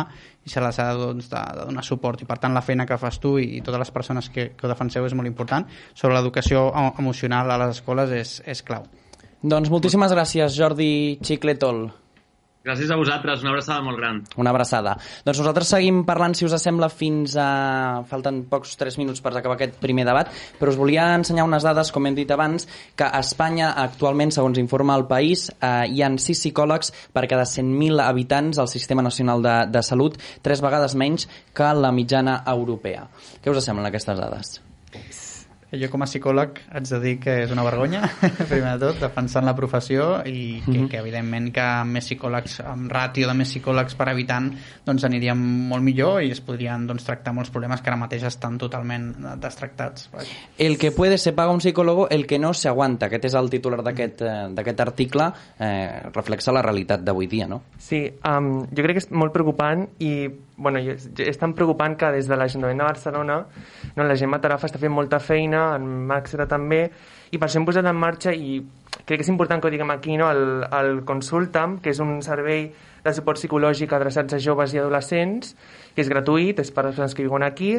i se les ha doncs, de, de donar suport i per tant la feina que fas tu i, i totes les persones que, que ho defenseu és molt important sobre l'educació emocional a les escoles és, és clau. Doncs moltíssimes gràcies, Jordi Xicletol. Gràcies a vosaltres, una abraçada molt gran. Una abraçada. Doncs nosaltres seguim parlant, si us sembla, fins a... Falten pocs 3 minuts per acabar aquest primer debat, però us volia ensenyar unes dades, com hem dit abans, que a Espanya actualment, segons informa el país, eh, hi han 6 psicòlegs per cada 100.000 habitants al Sistema Nacional de, de Salut, tres vegades menys que la mitjana europea. Què us semblen aquestes dades? Jo com a psicòleg haig de dir que és una vergonya, <laughs> primer de tot, defensant la professió i que, mm -hmm. que evidentment que amb més psicòlegs, amb ràtio de més psicòlegs per habitant, doncs aniríem molt millor i es podrien doncs, tractar molts problemes que ara mateix estan totalment destractats. El que puede se paga un psicòlogo, el que no se aguanta. Aquest és el titular d'aquest eh, article, eh, reflexa la realitat d'avui dia, no? Sí, um, jo crec que és molt preocupant i bueno, és, tan preocupant que des de l'Ajuntament de Barcelona no, la Gemma Tarafa està fent molta feina, en Maxera també, i per això hem posat en marxa, i crec que és important que ho diguem aquí, no, el, el Consultam, que és un servei de suport psicològic adreçats a joves i adolescents, que és gratuït, és per a les persones que viuen aquí,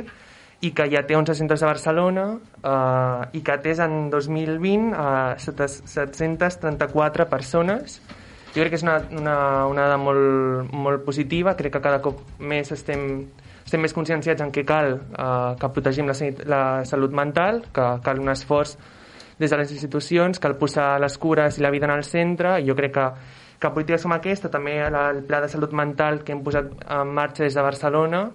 i que ja té 11 centres a Barcelona eh, i que atès en 2020 a 734 persones jo crec que és una, una, dada molt, molt positiva, crec que cada cop més estem, estem més conscienciats en què cal eh, que protegim la, la salut mental, que cal un esforç des de les institucions, cal posar les cures i la vida en el centre, i jo crec que, que polítiques com aquesta, també el pla de salut mental que hem posat en marxa des de Barcelona,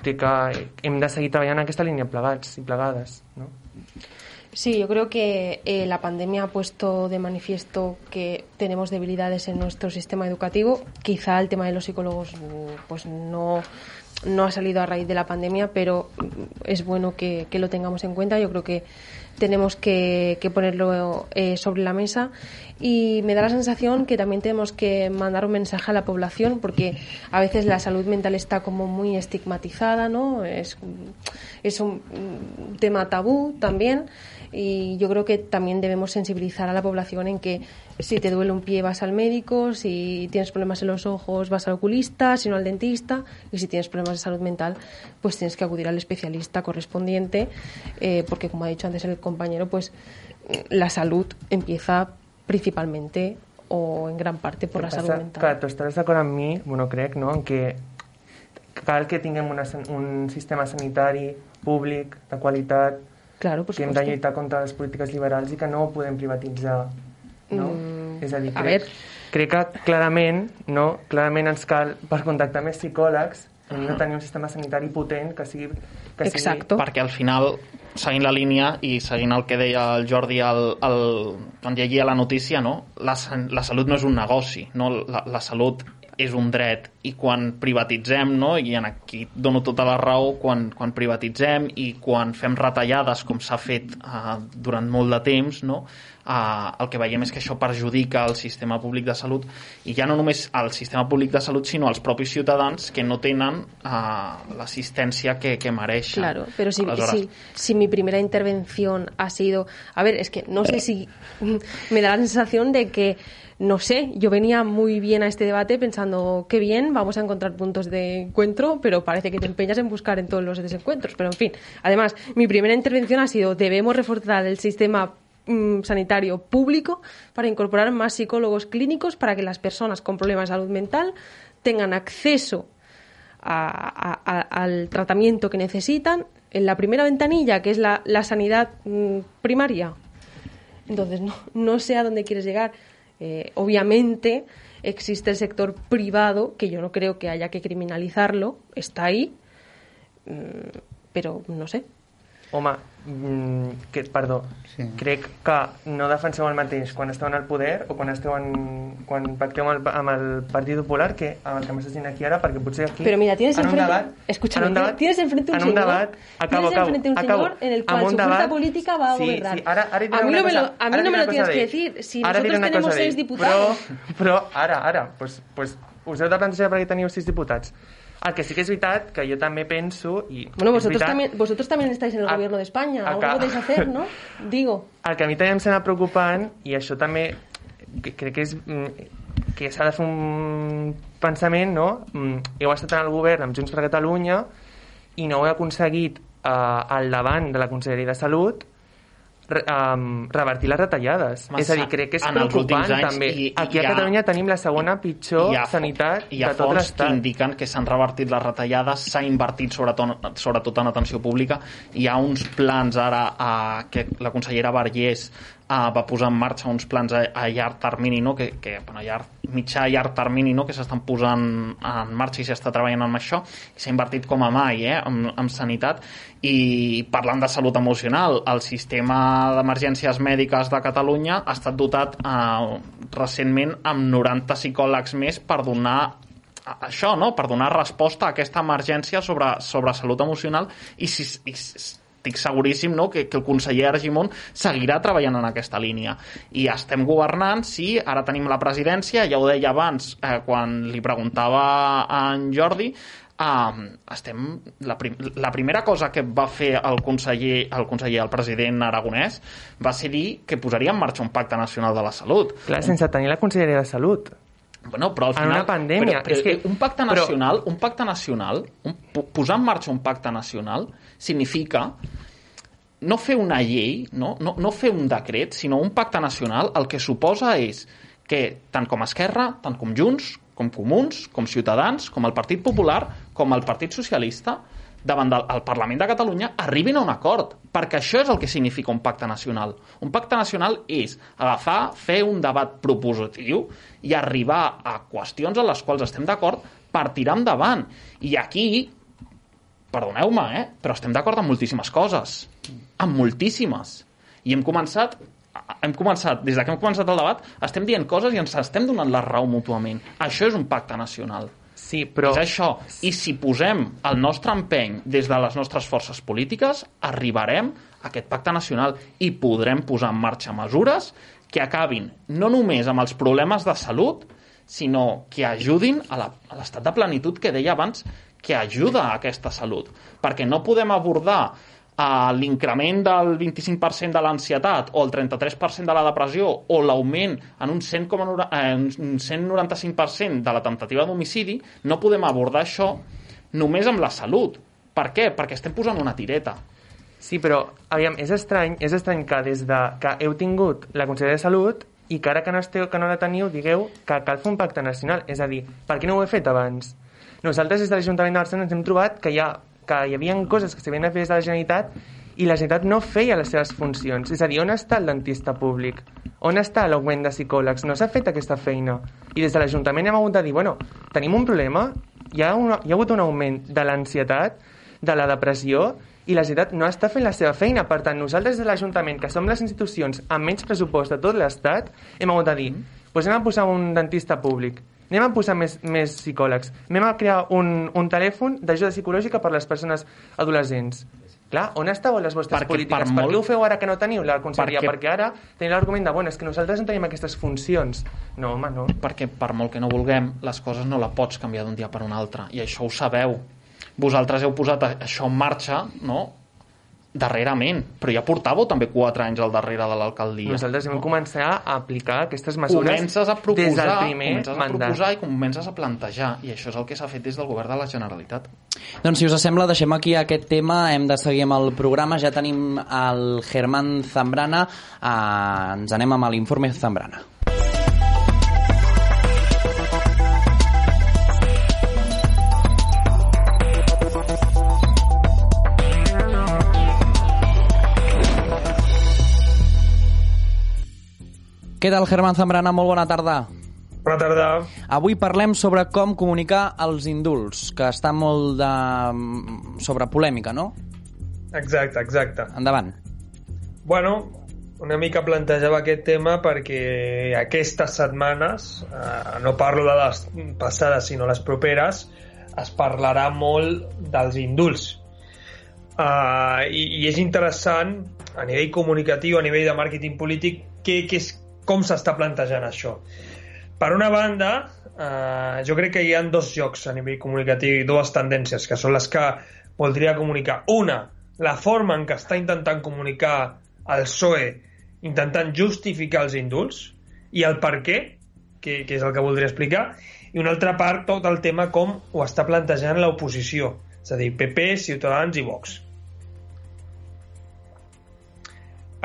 crec que hem de seguir treballant en aquesta línia plegats i plegades. No? Sí, yo creo que eh, la pandemia ha puesto de manifiesto que tenemos debilidades en nuestro sistema educativo. Quizá el tema de los psicólogos pues no, no ha salido a raíz de la pandemia, pero es bueno que, que lo tengamos en cuenta. Yo creo que tenemos que, que ponerlo eh, sobre la mesa y me da la sensación que también tenemos que mandar un mensaje a la población porque a veces la salud mental está como muy estigmatizada, ¿no? Es, es un tema tabú también y yo creo que también debemos sensibilizar a la población en que si te duele un pie vas al médico, si tienes problemas en los ojos vas al oculista, si no al dentista y si tienes problemas de salud mental pues tienes que acudir al especialista correspondiente eh, porque como ha dicho antes el compañero pues la salud empieza principalmente o en gran parte por la Passa salud mental. Que tu estaràs d'acord amb mi, bueno, crec, no?, en cal que tinguem una, un sistema sanitari públic, de qualitat, Claro, por que hem de supuesto. lluitar contra les polítiques liberals i que no ho podem privatitzar, no? Mm, És a dir, a crec, ver. crec que clarament, no?, clarament ens cal, per contactar més psicòlegs, hem de tenir un sistema sanitari potent que sigui... Que sigui perquè al final seguint la línia i seguint el que deia el Jordi el, el, quan llegia la notícia no? la, la salut no és un negoci no? la, la salut és un dret i quan privatitzem no? i en aquí dono tota la raó quan, quan privatitzem i quan fem retallades com s'ha fet uh, durant molt de temps no? uh, el que veiem és que això perjudica el sistema públic de salut i ja no només el sistema públic de salut sinó els propis ciutadans que no tenen uh, l'assistència que, que mereixen Claro, pero si, Aleshores, si, si mi primera intervención ha sido... A ver, es que no sé si... <laughs> Me da la sensación de que, no sé, yo venía muy bien a este debate pensando, qué bien, vamos a encontrar puntos de encuentro, pero parece que te empeñas en buscar en todos los desencuentros. Pero, en fin, además, mi primera intervención ha sido, debemos reforzar el sistema mm, sanitario público para incorporar más psicólogos clínicos para que las personas con problemas de salud mental tengan acceso a- al tratamiento que necesitan en la primera ventanilla, que es la, la sanidad mm, primaria. Entonces, no, no sé a dónde quieres llegar. Eh, obviamente existe el sector privado, que yo no creo que haya que criminalizarlo, está ahí, mm, pero no sé. Mm, que, perdó, sí. crec que no defenseu el mateix quan esteu en el poder o quan esteu en, quan pacteu amb el, amb el Partit Popular que amb el que m'estàs dient aquí ara, perquè potser aquí Pero mira, tienes en un enfrente, debat, escúchame, en un debat, tienes enfrente un en un señor, debat, acabo, tienes enfrente un acabo, señor en el cual un su fuerza debat- política va a sí, gobernar. Sí, ara, ara a mí una no me lo, a mí no me lo tienes que decir. Si Ara nosotros tenemos seis diputados. Però, però ara, ara, pues, pues, us heu de plantejar perquè teniu sis diputats. El que sí que és veritat, que jo també penso... I Bueno, és vosotros veritat, también, vosotros también estáis en el A- gobierno de España. Algo podéis hacer, ¿no? <laughs> Digo. El que a mi també em sembla preocupant, i això també que, crec que és mm, que s'ha de fer un pensament, no? Mm, Heu estat en el govern amb Junts per Catalunya i no heu aconseguit eh, al davant de la Conselleria de Salut re, um, revertir les retallades. Massa. és a dir, crec que és preocupant anys també. i- i Aquí a ha- Catalunya tenim la segona pitjor hi ha, sanitat hi ha de tot fonts que l'estat. indiquen que s'han revertit les retallades, s'ha invertit sobretot, sobretot en atenció pública. Hi ha uns plans ara eh, que la consellera Vergés eh, va posar en marxa uns plans a, a llarg termini, no? que, que bueno, a llarg, mitjà i llarg termini no? que s'estan posant en marxa i s'està treballant amb això i s'ha invertit com a mai eh? en, en sanitat i parlant de salut emocional el sistema d'emergències mèdiques de Catalunya ha estat dotat eh, recentment amb 90 psicòlegs més per donar a- això, no? per donar resposta a aquesta emergència sobre, sobre salut emocional i, si, i estic seguríssim no? que, que el conseller Argimon seguirà treballant en aquesta línia i estem governant, sí, ara tenim la presidència, ja ho deia abans eh, quan li preguntava a en Jordi Um, estem, la, prim, la primera cosa que va fer el conseller, el conseller, el president aragonès, va ser dir que posaria en marxa un pacte nacional de la salut. Clar, sense tenir la Conselleria de Salut. Bueno, però al En final... una pandèmia, Però, però, és que- un pacte però- nacional, un pacte nacional, un, po- posar en marxa un pacte nacional significa no fer una llei, no? No, no fer un decret, sinó un pacte nacional, el que suposa és que tant com Esquerra, tant com Junts, com Comuns, com Ciutadans, com el Partit Popular, com el Partit Socialista, davant del Parlament de Catalunya arribin a un acord, perquè això és el que significa un pacte nacional. Un pacte nacional és agafar, fer un debat propositiu i arribar a qüestions en les quals estem d'acord per tirar endavant. I aquí, perdoneu-me, eh, però estem d'acord amb moltíssimes coses. Amb moltíssimes. I hem començat hem començat, des de que hem començat el debat, estem dient coses i ens estem donant la raó mútuament. Això és un pacte nacional. Sí, però... És això. I si posem el nostre empeny des de les nostres forces polítiques, arribarem a aquest pacte nacional i podrem posar en marxa mesures que acabin no només amb els problemes de salut, sinó que ajudin a l'estat de plenitud que deia abans, que ajuda a aquesta salut. Perquè no podem abordar eh, l'increment del 25% de l'ansietat o el 33% de la depressió o l'augment en un 100,9 eh, un 195% de la temptativa d'homicidi, no podem abordar això només amb la salut. Per què? Perquè estem posant una tireta. Sí, però, aviam, és estrany, és estrany que des de que heu tingut la Conselleria de Salut i que ara que no, esteu, que no la teniu digueu que cal fer un pacte nacional. És a dir, per què no ho he fet abans? Nosaltres des de l'Ajuntament de Barcelona ens hem trobat que hi, ha, que hi havia coses que s'havien de fer des de la Generalitat i la Generalitat no feia les seves funcions. És a dir, on està el dentista públic? On està l'augment de psicòlegs? No s'ha fet aquesta feina. I des de l'Ajuntament hem hagut de dir, bueno, tenim un problema, hi ha, una, hi ha hagut un augment de l'ansietat, de la depressió, i la Generalitat no està fent la seva feina. Per tant, nosaltres des de l'Ajuntament, que som les institucions amb menys pressupost de tot l'Estat, hem hagut de dir, doncs anem a posar un dentista públic, anem a posar més, més psicòlegs, anem a crear un, un telèfon d'ajuda psicològica per a les persones adolescents. Clar, on estàu les vostres Perquè polítiques? per Per, molt- què ho feu ara que no teniu la conselleria? Perquè- Perquè, ara tenim l'argument de, bueno, és que nosaltres no tenim aquestes funcions. No, home, no. perquè per molt que no vulguem, les coses no la pots canviar d'un dia per un altre, i això ho sabeu. Vosaltres heu posat això en marxa, no?, darrerament, però ja portàveu també 4 anys al darrere de l'alcaldia. Nosaltres hem començat a aplicar aquestes mesures comences a proposar, des del primer comences a mandat. proposar i comences a plantejar, i això és el que s'ha fet des del govern de la Generalitat. Doncs si us sembla, deixem aquí aquest tema, hem de seguir amb el programa, ja tenim el Germán Zambrana, eh, ens anem amb l'informe Zambrana. Què tal, Germán Zambrana? Molt bona tarda. Bona tarda. Avui parlem sobre com comunicar els indults, que està molt de... sobre polèmica, no? Exacte, exacte. Endavant. Bueno, una mica plantejava aquest tema perquè aquestes setmanes, eh, no parlo de les passades sinó les properes, es parlarà molt dels indults. Uh, i, I és interessant a nivell comunicatiu, a nivell de màrqueting polític, que, que és, com s'està plantejant això. Per una banda, eh, jo crec que hi ha dos jocs a nivell comunicatiu i dues tendències, que són les que voldria comunicar. Una, la forma en què està intentant comunicar el PSOE intentant justificar els indults i el per què, que, que és el que voldria explicar, i una altra part, tot el tema com ho està plantejant l'oposició, és a dir, PP, Ciutadans i Vox.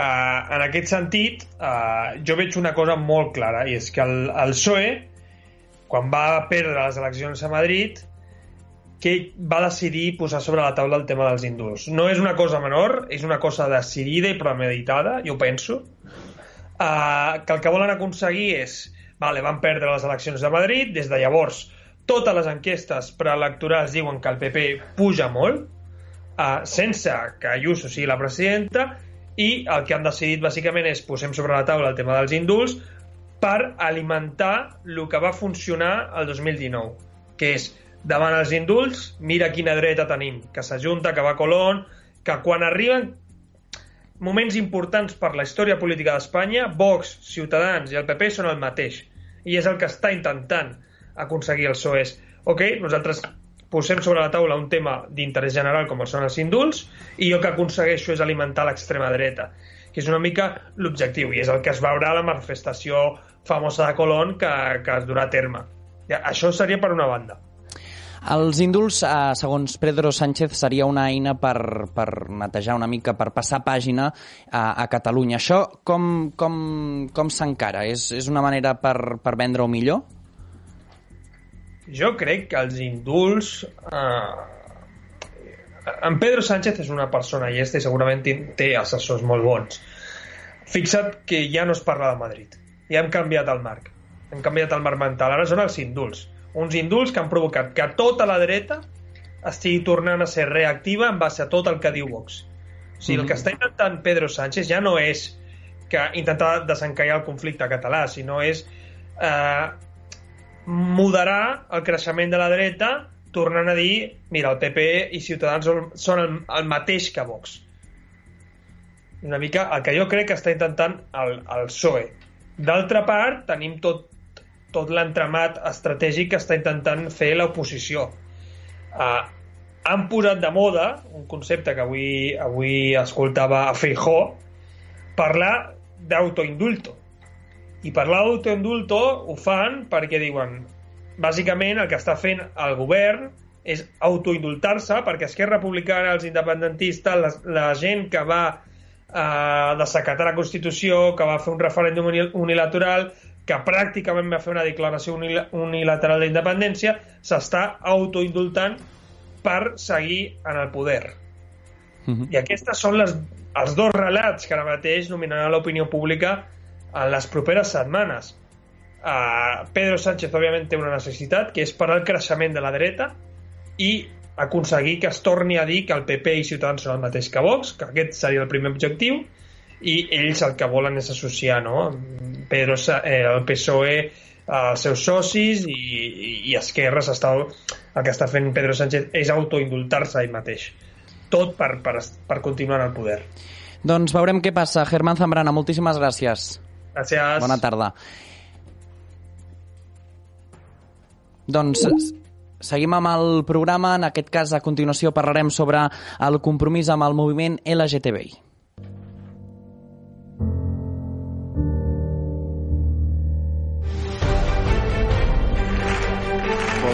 Uh, en aquest sentit, uh, jo veig una cosa molt clara, i és que el, el PSOE, quan va perdre les eleccions a Madrid, que va decidir posar sobre la taula el tema dels indults. No és una cosa menor, és una cosa decidida i premeditada, jo penso, uh, que el que volen aconseguir és vale, van perdre les eleccions de Madrid, des de llavors totes les enquestes preelectorals diuen que el PP puja molt, uh, sense que Ayuso sigui la presidenta, i el que han decidit bàsicament és posem sobre la taula el tema dels indults per alimentar el que va funcionar el 2019, que és davant els indults, mira quina dreta tenim, que s'ajunta, que va Colón, que quan arriben moments importants per la història política d'Espanya, Vox, Ciutadans i el PP són el mateix. I és el que està intentant aconseguir el PSOE. Ok, nosaltres posem sobre la taula un tema d'interès general com són els indults i jo que aconsegueixo és alimentar l'extrema dreta que és una mica l'objectiu i és el que es veurà a la manifestació famosa de Colón que, que es durà a terme. Això seria per una banda. Els indults, eh, segons Pedro Sánchez, seria una eina per, per netejar una mica, per passar pàgina a, a Catalunya. Això com, com, com s'encara? És, és una manera per, per vendre-ho millor? Jo crec que els indults... Eh, en Pedro Sánchez és una persona llesta i segurament té assessors molt bons. Fixa't que ja no es parla de Madrid. Ja hem canviat el marc. Hem canviat el marc mental. Ara són els indults. Uns indults que han provocat que tota la dreta estigui tornant a ser reactiva en base a tot el que diu Vox. O sigui, el que està intentant Pedro Sánchez ja no és que intentar desencallar el conflicte català, sinó és eh, moderar el creixement de la dreta tornant a dir, mira, el PP i Ciutadans són, el, el mateix que Vox. Una mica el que jo crec que està intentant el, el PSOE. D'altra part, tenim tot, tot l'entramat estratègic que està intentant fer l'oposició. Uh, han posat de moda un concepte que avui, avui escoltava a Feijó, parlar d'autoindulto. I parlar d'autoindulto ho fan perquè diuen bàsicament el que està fent el govern és autoindultar-se perquè Esquerra Republicana, els independentistes, la, la gent que va eh, desacatar la Constitució, que va fer un referèndum unilateral, que pràcticament va fer una declaració unilateral d'independència, s'està autoindultant per seguir en el poder. Uh -huh. I aquestes són les, els dos relats que ara mateix nominaran l'opinió pública en les properes setmanes. Uh, Pedro Sánchez, òbviament, té una necessitat, que és parar el creixement de la dreta i aconseguir que es torni a dir que el PP i Ciutadans són el mateix que Vox, que aquest seria el primer objectiu, i ells el que volen és associar no? Pedro, eh, el PSOE als seus socis i, i, i Esquerra està, el que està fent Pedro Sánchez és autoindultar-se ell mateix tot per, per, per continuar en el poder doncs veurem què passa. Germán Zambrana, moltíssimes gràcies. Gràcies. Bona tarda. Doncs seguim amb el programa. En aquest cas, a continuació, parlarem sobre el compromís amb el moviment LGTBI.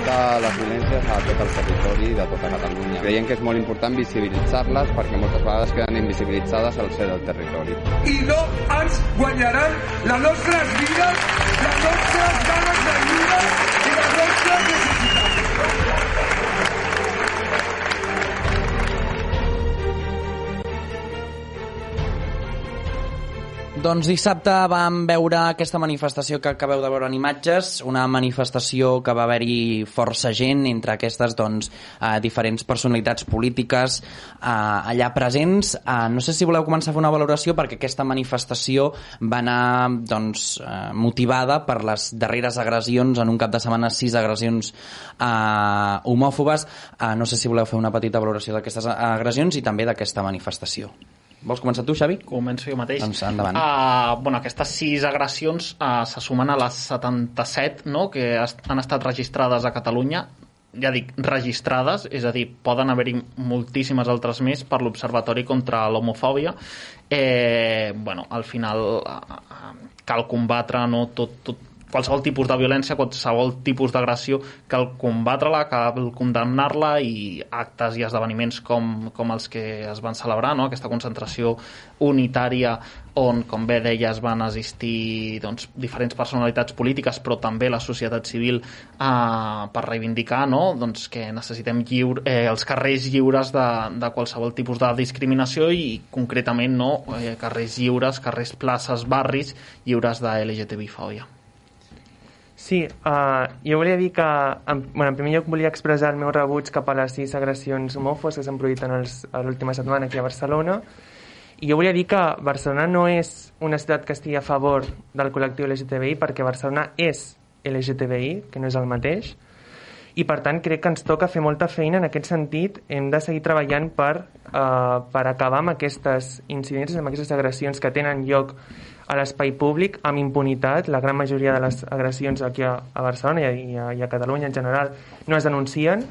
Tota les violències a tot el territori de tota Catalunya. Creiem que és molt important visibilitzar-les perquè moltes vegades queden invisibilitzades al ser del territori. I no ens guanyaran les nostres vides, les nostres ganes de viure Doncs dissabte vam veure aquesta manifestació que acabeu de veure en imatges, una manifestació que va haver-hi força gent, entre aquestes doncs, eh, diferents personalitats polítiques eh, allà presents. Eh, no sé si voleu començar a fer una valoració perquè aquesta manifestació va anar doncs, eh, motivada per les darreres agressions, en un cap de setmana sis agressions eh, homòfobes. Eh, no sé si voleu fer una petita valoració d'aquestes agressions i també d'aquesta manifestació. Vols començar tu, Xavi? Començo jo mateix. Doncs endavant. Uh, bueno, aquestes sis agressions uh, se sumen a les 77 no?, que han estat registrades a Catalunya ja dic, registrades, és a dir, poden haver-hi moltíssimes altres més per l'Observatori contra l'homofòbia. Eh, bueno, al final eh, cal combatre no, tot, tot, qualsevol tipus de violència, qualsevol tipus d'agressió, cal combatre-la, cal condemnar-la i actes i esdeveniments com, com els que es van celebrar, no? aquesta concentració unitària on, com bé deia, es van assistir doncs, diferents personalitats polítiques, però també la societat civil eh, per reivindicar no? doncs, que necessitem lliure, eh, els carrers lliures de, de qualsevol tipus de discriminació i concretament no? eh, carrers lliures, carrers, places, barris lliures de LGTBI-fòbia. Sí, uh, jo volia dir que, en, bueno, en primer lloc volia expressar el meu rebuig cap a les sis agressions homòfobes que s'han produït en l'última setmana aquí a Barcelona i jo volia dir que Barcelona no és una ciutat que estigui a favor del col·lectiu LGTBI perquè Barcelona és LGTBI, que no és el mateix, i per tant crec que ens toca fer molta feina en aquest sentit. Hem de seguir treballant per, uh, per acabar amb aquestes incidències, amb aquestes agressions que tenen lloc a l'espai públic amb impunitat. La gran majoria de les agressions aquí a, a Barcelona i a, i a Catalunya en general no es denuncien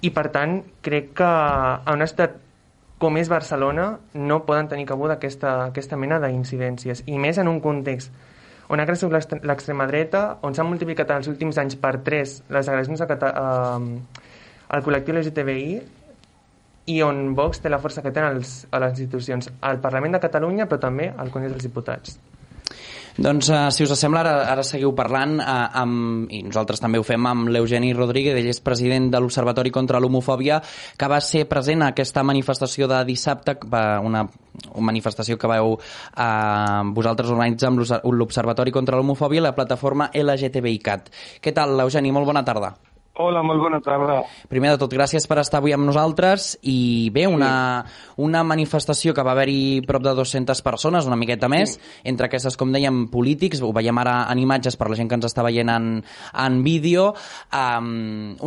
i per tant crec que a una ciutat com és Barcelona no poden tenir cabuda aquesta, aquesta mena d'incidències i més en un context on ha crescut l'extrema dreta, on s'han multiplicat els últims anys per 3 les agressions a, a, al col·lectiu LGTBI i on Vox té la força que tenen els, a les institucions, al Parlament de Catalunya, però també al Congrés dels Diputats. Doncs, uh, si us sembla, ara, ara seguiu parlant uh, amb, i nosaltres també ho fem amb l'Eugeni Rodríguez, ell és president de l'Observatori contra l'Homofòbia, que va ser present a aquesta manifestació de dissabte, una, una manifestació que vau uh, vosaltres organitzar amb l'Observatori contra l'Homofòbia i la plataforma LGTBICAT. Què tal, Eugeni? Molt bona tarda. Hola, molt bona tarda. Primer de tot, gràcies per estar avui amb nosaltres. I bé, una, una manifestació que va haver-hi prop de 200 persones, una miqueta més, entre aquestes, com dèiem, polítics, ho veiem ara en imatges per la gent que ens està veient en, en vídeo, um,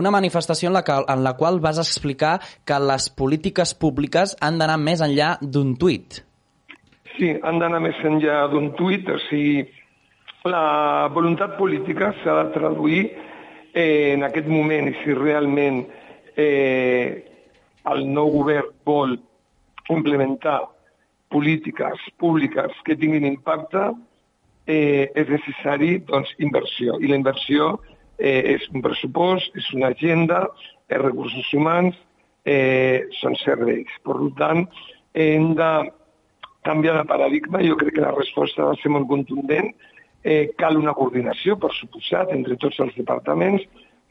una manifestació en la, que, en la qual vas explicar que les polítiques públiques han d'anar més enllà d'un tuit. Sí, han d'anar més enllà d'un tuit, o sigui, la voluntat política s'ha de traduir eh, en aquest moment si realment eh, el nou govern vol implementar polítiques públiques que tinguin impacte, eh, és necessari doncs, inversió. I la inversió eh, és un pressupost, és una agenda, és recursos humans, eh, són serveis. Per tant, hem de canviar de paradigma. Jo crec que la resposta va ser molt contundent Eh, cal una coordinació, per suposat, entre tots els departaments,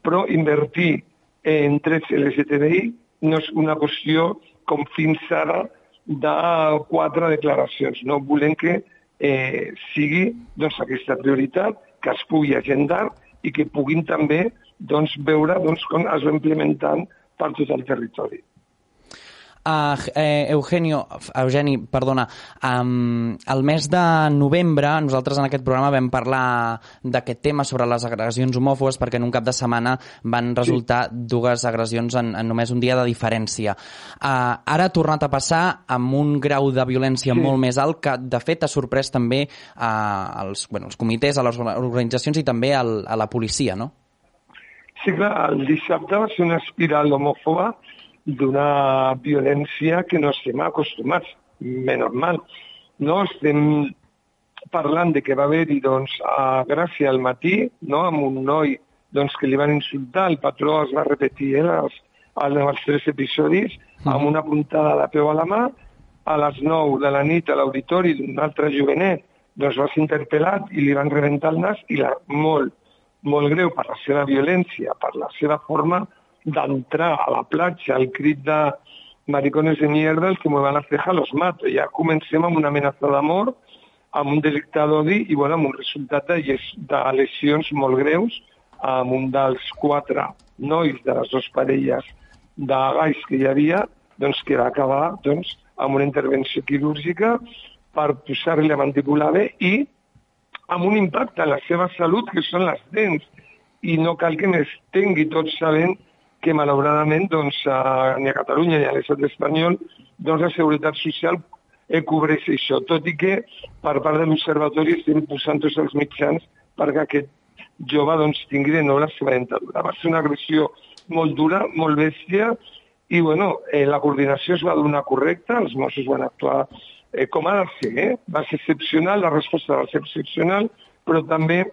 però invertir en drets LGTBI no és una qüestió com fins ara de quatre declaracions. No volem que eh, sigui doncs, aquesta prioritat, que es pugui agendar i que puguin també doncs, veure doncs, com es va implementant per tot el territori. Uh, eh, Eugenio, Eugeni, perdona, um, el mes de novembre nosaltres en aquest programa vam parlar d'aquest tema sobre les agressions homòfobes perquè en un cap de setmana van resultar sí. dues agressions en, en només un dia de diferència. Uh, ara ha tornat a passar amb un grau de violència sí. molt més alt que de fet ha sorprès també uh, els, bueno, els comitès, a les organitzacions i també al, a la policia, no? Sí, clar, el dissabte va ser una espiral homòfoba d'una violència que no estem acostumats, menys mal. No estem parlant de que va haver-hi doncs, a Gràcia al matí, no? amb un noi doncs, que li van insultar, el patró es va repetir eh, els, els tres episodis, amb una puntada de peu a la mà, a les 9 de la nit a l'auditori d'un altre jovenet doncs va ser interpel·lat i li van rebentar el nas i la, molt, molt greu per la seva violència, per la seva forma d'entrar a la platja al crit de maricones de mierda, els que muevan la ceja los mato. Ja comencem amb una amenaça de mort, amb un delicte d'odi i bueno, amb un resultat de, de lesions molt greus amb un dels quatre nois de les dues parelles de gais que hi havia, doncs, que va acabar doncs, amb una intervenció quirúrgica per posar-li la mandíbula bé i amb un impacte en la seva salut, que són les dents. I no cal que m'estengui tots sabent que malauradament doncs, a, ni a Catalunya ni a l'estat espanyol doncs, la Seguretat Social eh, cobreix això, tot i que per part de l'Observatori estem posant tots els mitjans perquè aquest jove doncs, tingui de nou la seva dentadura. Va ser una agressió molt dura, molt bèstia, i bueno, eh, la coordinació es va donar correcta, els Mossos van actuar eh, com ha de ser, eh? va ser excepcional, la resposta va ser excepcional, però també,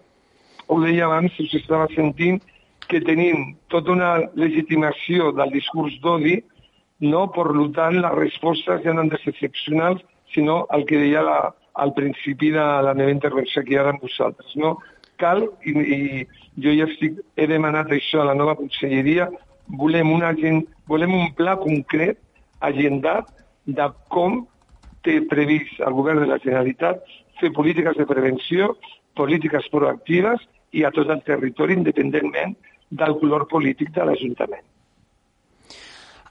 ho deia abans, us estava sentint, que tenim tota una legitimació del discurs d'odi, no? per tant, les respostes ja no han de ser excepcionals, sinó el que deia la, al principi de la meva intervenció aquí ara amb vosaltres. No? Cal, i, i jo ja estic, he demanat això a la nova conselleria, volem, una, volem un pla concret, agendat, de com té previst el govern de la Generalitat fer polítiques de prevenció, polítiques proactives i a tot el territori, independentment del color polític de l'Ajuntament.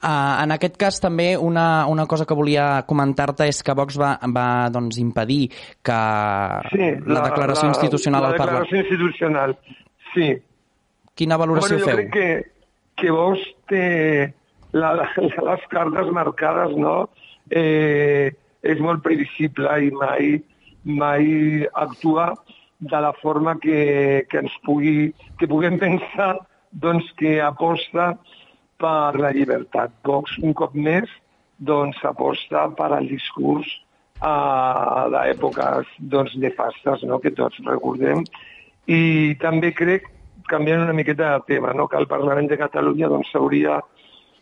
Uh, en aquest cas també una, una cosa que volia comentar-te és que Vox va, va doncs, impedir que sí, la, la declaració la, institucional la al Parlament... La declaració institucional, sí. Quina valoració bueno, jo feu? crec que, que Vox té la, la, les cartes marcades, no? Eh, és molt previsible i mai, mai actua de la forma que, que ens pugui, que puguem pensar doncs, que aposta per la llibertat. Vox, un cop més, doncs, aposta per al discurs uh, d'èpoques doncs, nefastes no? que tots recordem. I també crec, canviant una miqueta de tema, no? que el Parlament de Catalunya doncs, s'hauria doncs,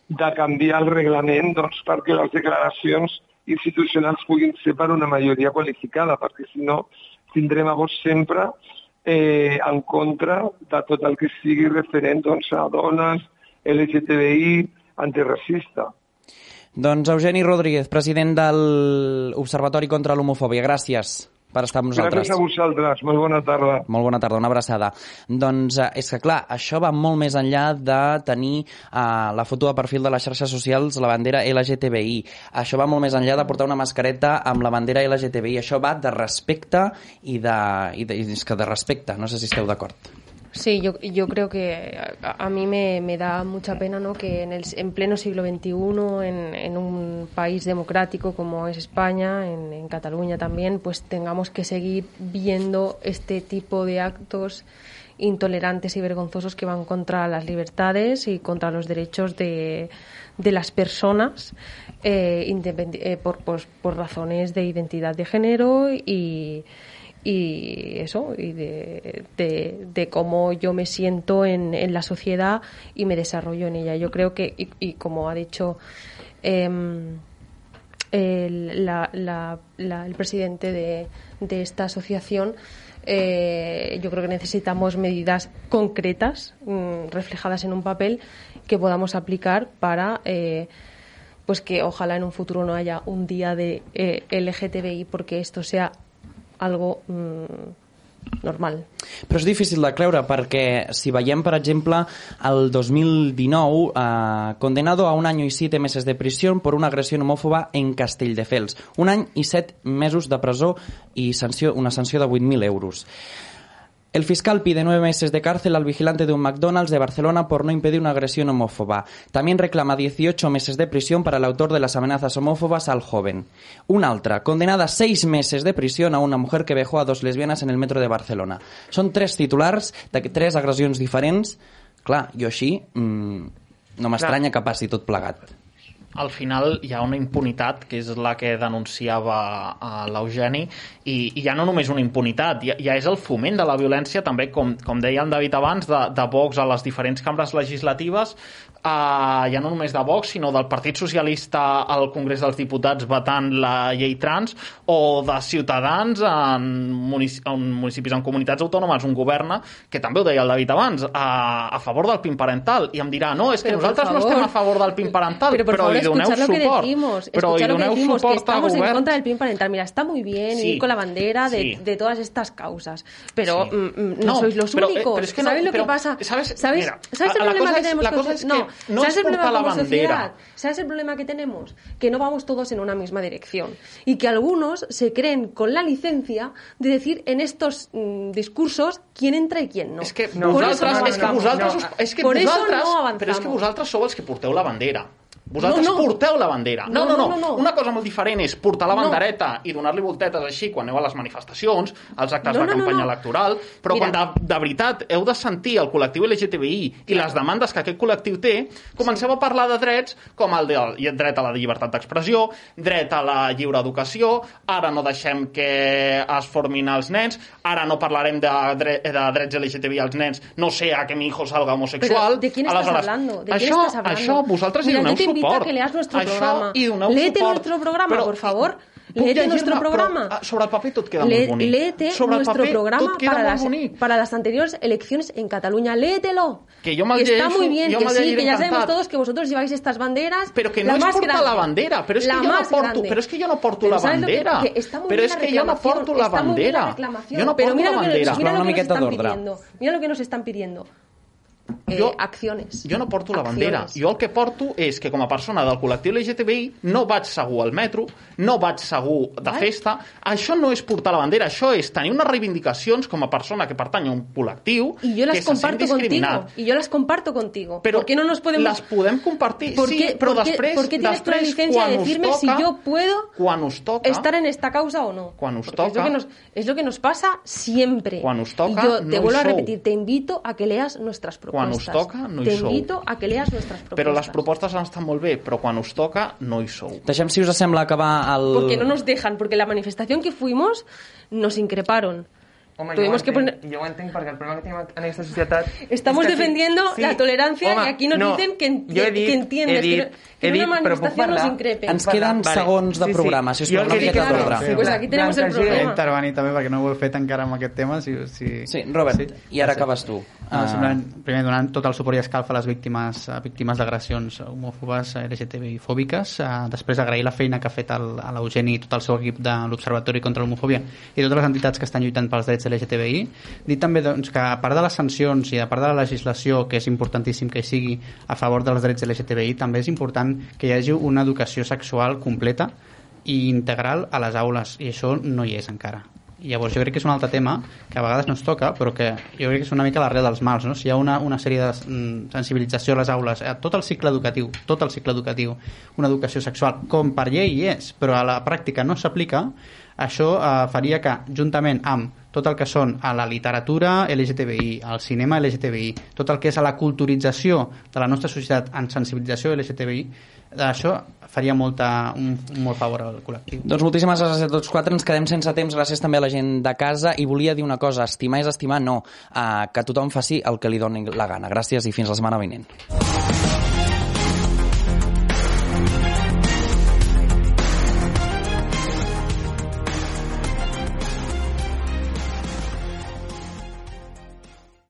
de canviar el reglament doncs, perquè les declaracions institucionals puguin ser per una majoria qualificada, perquè si no tindrem a vos sempre eh, en contra de tot el que sigui referent doncs, a dones, LGTBI, antiracista. Doncs Eugeni Rodríguez, president de l'Observatori contra l'Homofòbia, gràcies. Per estar amb nosaltres. Gràcies a vosaltres. Molt bona tarda. Molt bona tarda, una abraçada. Doncs eh, és que, clar, això va molt més enllà de tenir eh, la foto de perfil de les xarxes socials, la bandera LGTBI. Això va molt més enllà de portar una mascareta amb la bandera LGTBI. Això va de respecte i de... I de, i és que de respecte, no sé si esteu d'acord. Sí, yo, yo creo que a, a mí me, me, da mucha pena ¿no? que en, el, en pleno siglo XXI, en, en, un país democrático como es España, en, en, Cataluña también, pues tengamos que seguir viendo este tipo de actos intolerantes y vergonzosos que van contra las libertades y contra los derechos de, de las personas eh, eh, por, por, por razones de identidad de género y y eso, y de, de, cómo yo me siento en, en, la sociedad y me desarrollo en ella. Yo creo que, y, y como ha dicho eh, el, la, la, la, el, presidente de, de esta asociación, eh, yo creo que necesitamos medidas concretas, mmm, reflejadas en un papel, que podamos aplicar para. Eh, pues que ojalá en un futuro no haya un día de eh, LGTBI porque esto sea algo mm, normal. Però és difícil de creure perquè si veiem, per exemple, el 2019, eh, condenado a un año y siete meses de prisión por una agresión homòfoba en Castelldefels. Un any i set mesos de presó i sanció, una sanció de 8.000 euros. El fiscal pide nueve meses de cárcel al vigilante de un McDonald's de Barcelona por no impedir una agresión homófoba. También reclama 18 meses de prisión para el autor de las amenazas homófobas al joven. Una altra, condenada a seis meses de prisión a una mujer que vejó a dos lesbianas en el metro de Barcelona. Són tres titulars de tres agressions diferents. Clar, jo així mmm, no m'estranya que passi tot plegat al final hi ha una impunitat que és la que denunciava uh, l'Eugeni i, i ja no només una impunitat, ja, ja és el foment de la violència també, com, com deia en David abans, de, de Vox a les diferents cambres legislatives uh, ja no només de Vox, sinó del Partit Socialista al Congrés dels Diputats vetant la llei trans, o de Ciutadans en, munic en municipis, en comunitats autònomes, un governa, que també ho deia el David abans, a, a favor del PIN parental, i em dirà, no, és que pero nosaltres no estem a favor del PIN parental, por però favor, hi doneu que suport. Decimos, però hi lo que doneu decimos, que suport a estamos en contra del PIN parental. Mira, está muy bien Sí. ir con la bandera de, Sí. de todas estas causas, pero Sí. mm, mm, no, No, sois los pero, eh, únicos. pero es que no, ¿Sabes lo pero, que pasa? ¿sabes? ¿Sabes, Mira, ¿sabes el problema que tenemos la cosa es que no, no ¿sabes es el problema la como sociedad? ¿Sabes el problema que tenemos? Que no vamos todos en una misma dirección y que algunos se creen con la licencia de decir en estos mm, discursos quién entra y quién no. És que vosaltres, no és que avanzamos. vosaltres, No. us- és que eso vosaltres, no però és que vosaltres sou els que porteu la bandera. Vosaltres No, no. porteu la bandera. No No, no no, no, no, no. Una cosa molt diferent és portar la No. bandereta i donar-li voltetes així quan aneu a les manifestacions, als actes No, de no, no, campanya no. electoral, però Mira. quan de, de veritat heu de sentir el col·lectiu LGTBI i les demandes que aquest col·lectiu té, comenceu a parlar de drets com el de, dret a la llibertat d'expressió, dret a la lliure educació, ara no deixem que es formin els nens, ara no parlarem de, dre de drets LGTBI als nens, no sea que mi hijo salga homosexual. Pero, ¿de quién estás Aleshores, hablando? ¿De això, hablando? Això vosaltres Mira, hi doneu suport. A que leas nuestro això programa. hi doneu Léete suport. nuestro programa, Però- por favor. Puc Léete nuestro però, programa. ah, sobre el paper tot queda Le- molt bonic. léete sobre el nuestro paper programa tot queda para molt las, bonic. para las anteriores elecciones en Cataluña. Léetelo. Que yo me'l está llegeixo, muy bien, que sí, llegiré que ya sabemos todos que vosotros lleváis estas banderas. Però que no más portar grande, la bandera, però és la que jo no más porto, grande. però és que jo no porto Pero la ¿sabes lo que- bandera. que está muy però bien és la que jo no reclamación, porto la está muy bien la bandera. reclamación, Jo no pero porto mira la lo que, bandera. mira lo Una que nos miqueta están d'ordre. pidiendo. Mira lo que nos están pidiendo. Eh, Jo- acciones. Jo no porto la bandera. Acciones. Jo el que porto és que com a persona del col·lectiu LGTBI no vaig segur al metro, no vaig segur de Val. festa. Això no és portar la bandera, això és tenir unes reivindicacions com a persona que pertany a un col·lectiu Y yo las que se sent comparto contigo. discriminat. Y yo las comparto contigo. Però ¿Por qué no nos podemos...? les podem compartir, ¿Por sí, qué, però por qué- després, por qué tienes tú la licencia de decirme toca, si yo puedo quan us toca, estar en esta causa o no? Quan us Porque Es lo, toca- que nos, es lo que nos pasa siempre. Quan us toca, y yo te no vuelvo a repetir, te invito a que leas nuestras Quan us toca, no hi Te sou. invito a que leas nuestras propuestas. però les propostes han estat molt bé, però quan us toca no hi sou. Deixem, si us sembla, acabar el... Porque no nos dejan, porque la manifestación que fuimos nos increparon. Home, Tuvimos jo, que ho poner- entenc, jo ho entenc perquè el problema que tenim en aquesta societat... Estamos és que sí, defendiendo sí, la tolerancia home, y aquí nos no, dicen que, enti- jo he dit, que entiendes he dit, que, no- que he dit, una manifestación nos parlar? increpen. Ens queden segons de programa, si us plau, Jo una el que miqueta d'ordre. Sí, Pues aquí tenemos el sí, problema. intervenir també perquè no ho he fet encara amb aquest tema si, si... Sí, Robert, i ara acabes tu. No, Ah. simplement, primer donant tot el suport i escalf a les víctimes, a víctimes d'agressions homòfobes, LGTBI fòbiques, eh, després agrair la feina que ha fet l'Eugeni i tot el seu equip de l'Observatori contra l'Homofòbia i totes les entitats que estan lluitant pels drets LGTBI. Dir també doncs, que a part de les sancions i a part de la legislació, que és importantíssim que sigui a favor dels drets LGTBI, també és important que hi hagi una educació sexual completa i integral a les aules, i això no hi és encara. Llavors jo crec que és un altre tema que a vegades no es toca, però que jo crec que és una mica l'arrel dels mals. No? Si hi ha una, una sèrie de mm, sensibilització a les aules, a tot el cicle educatiu, tot el cicle educatiu, una educació sexual, com per llei és, però a la pràctica no s'aplica, això eh, faria que, juntament amb tot el que són a la literatura LGTBI, al cinema LGTBI, tot el que és a la culturització de la nostra societat en sensibilització LGTBI, això faria molta, un, un molt favor al col·lectiu. Doncs moltíssimes gràcies a tots quatre, ens quedem sense temps, gràcies també a la gent de casa i volia dir una cosa, estimar és estimar, no, uh, que tothom faci el que li doni la gana. Gràcies i fins la setmana vinent.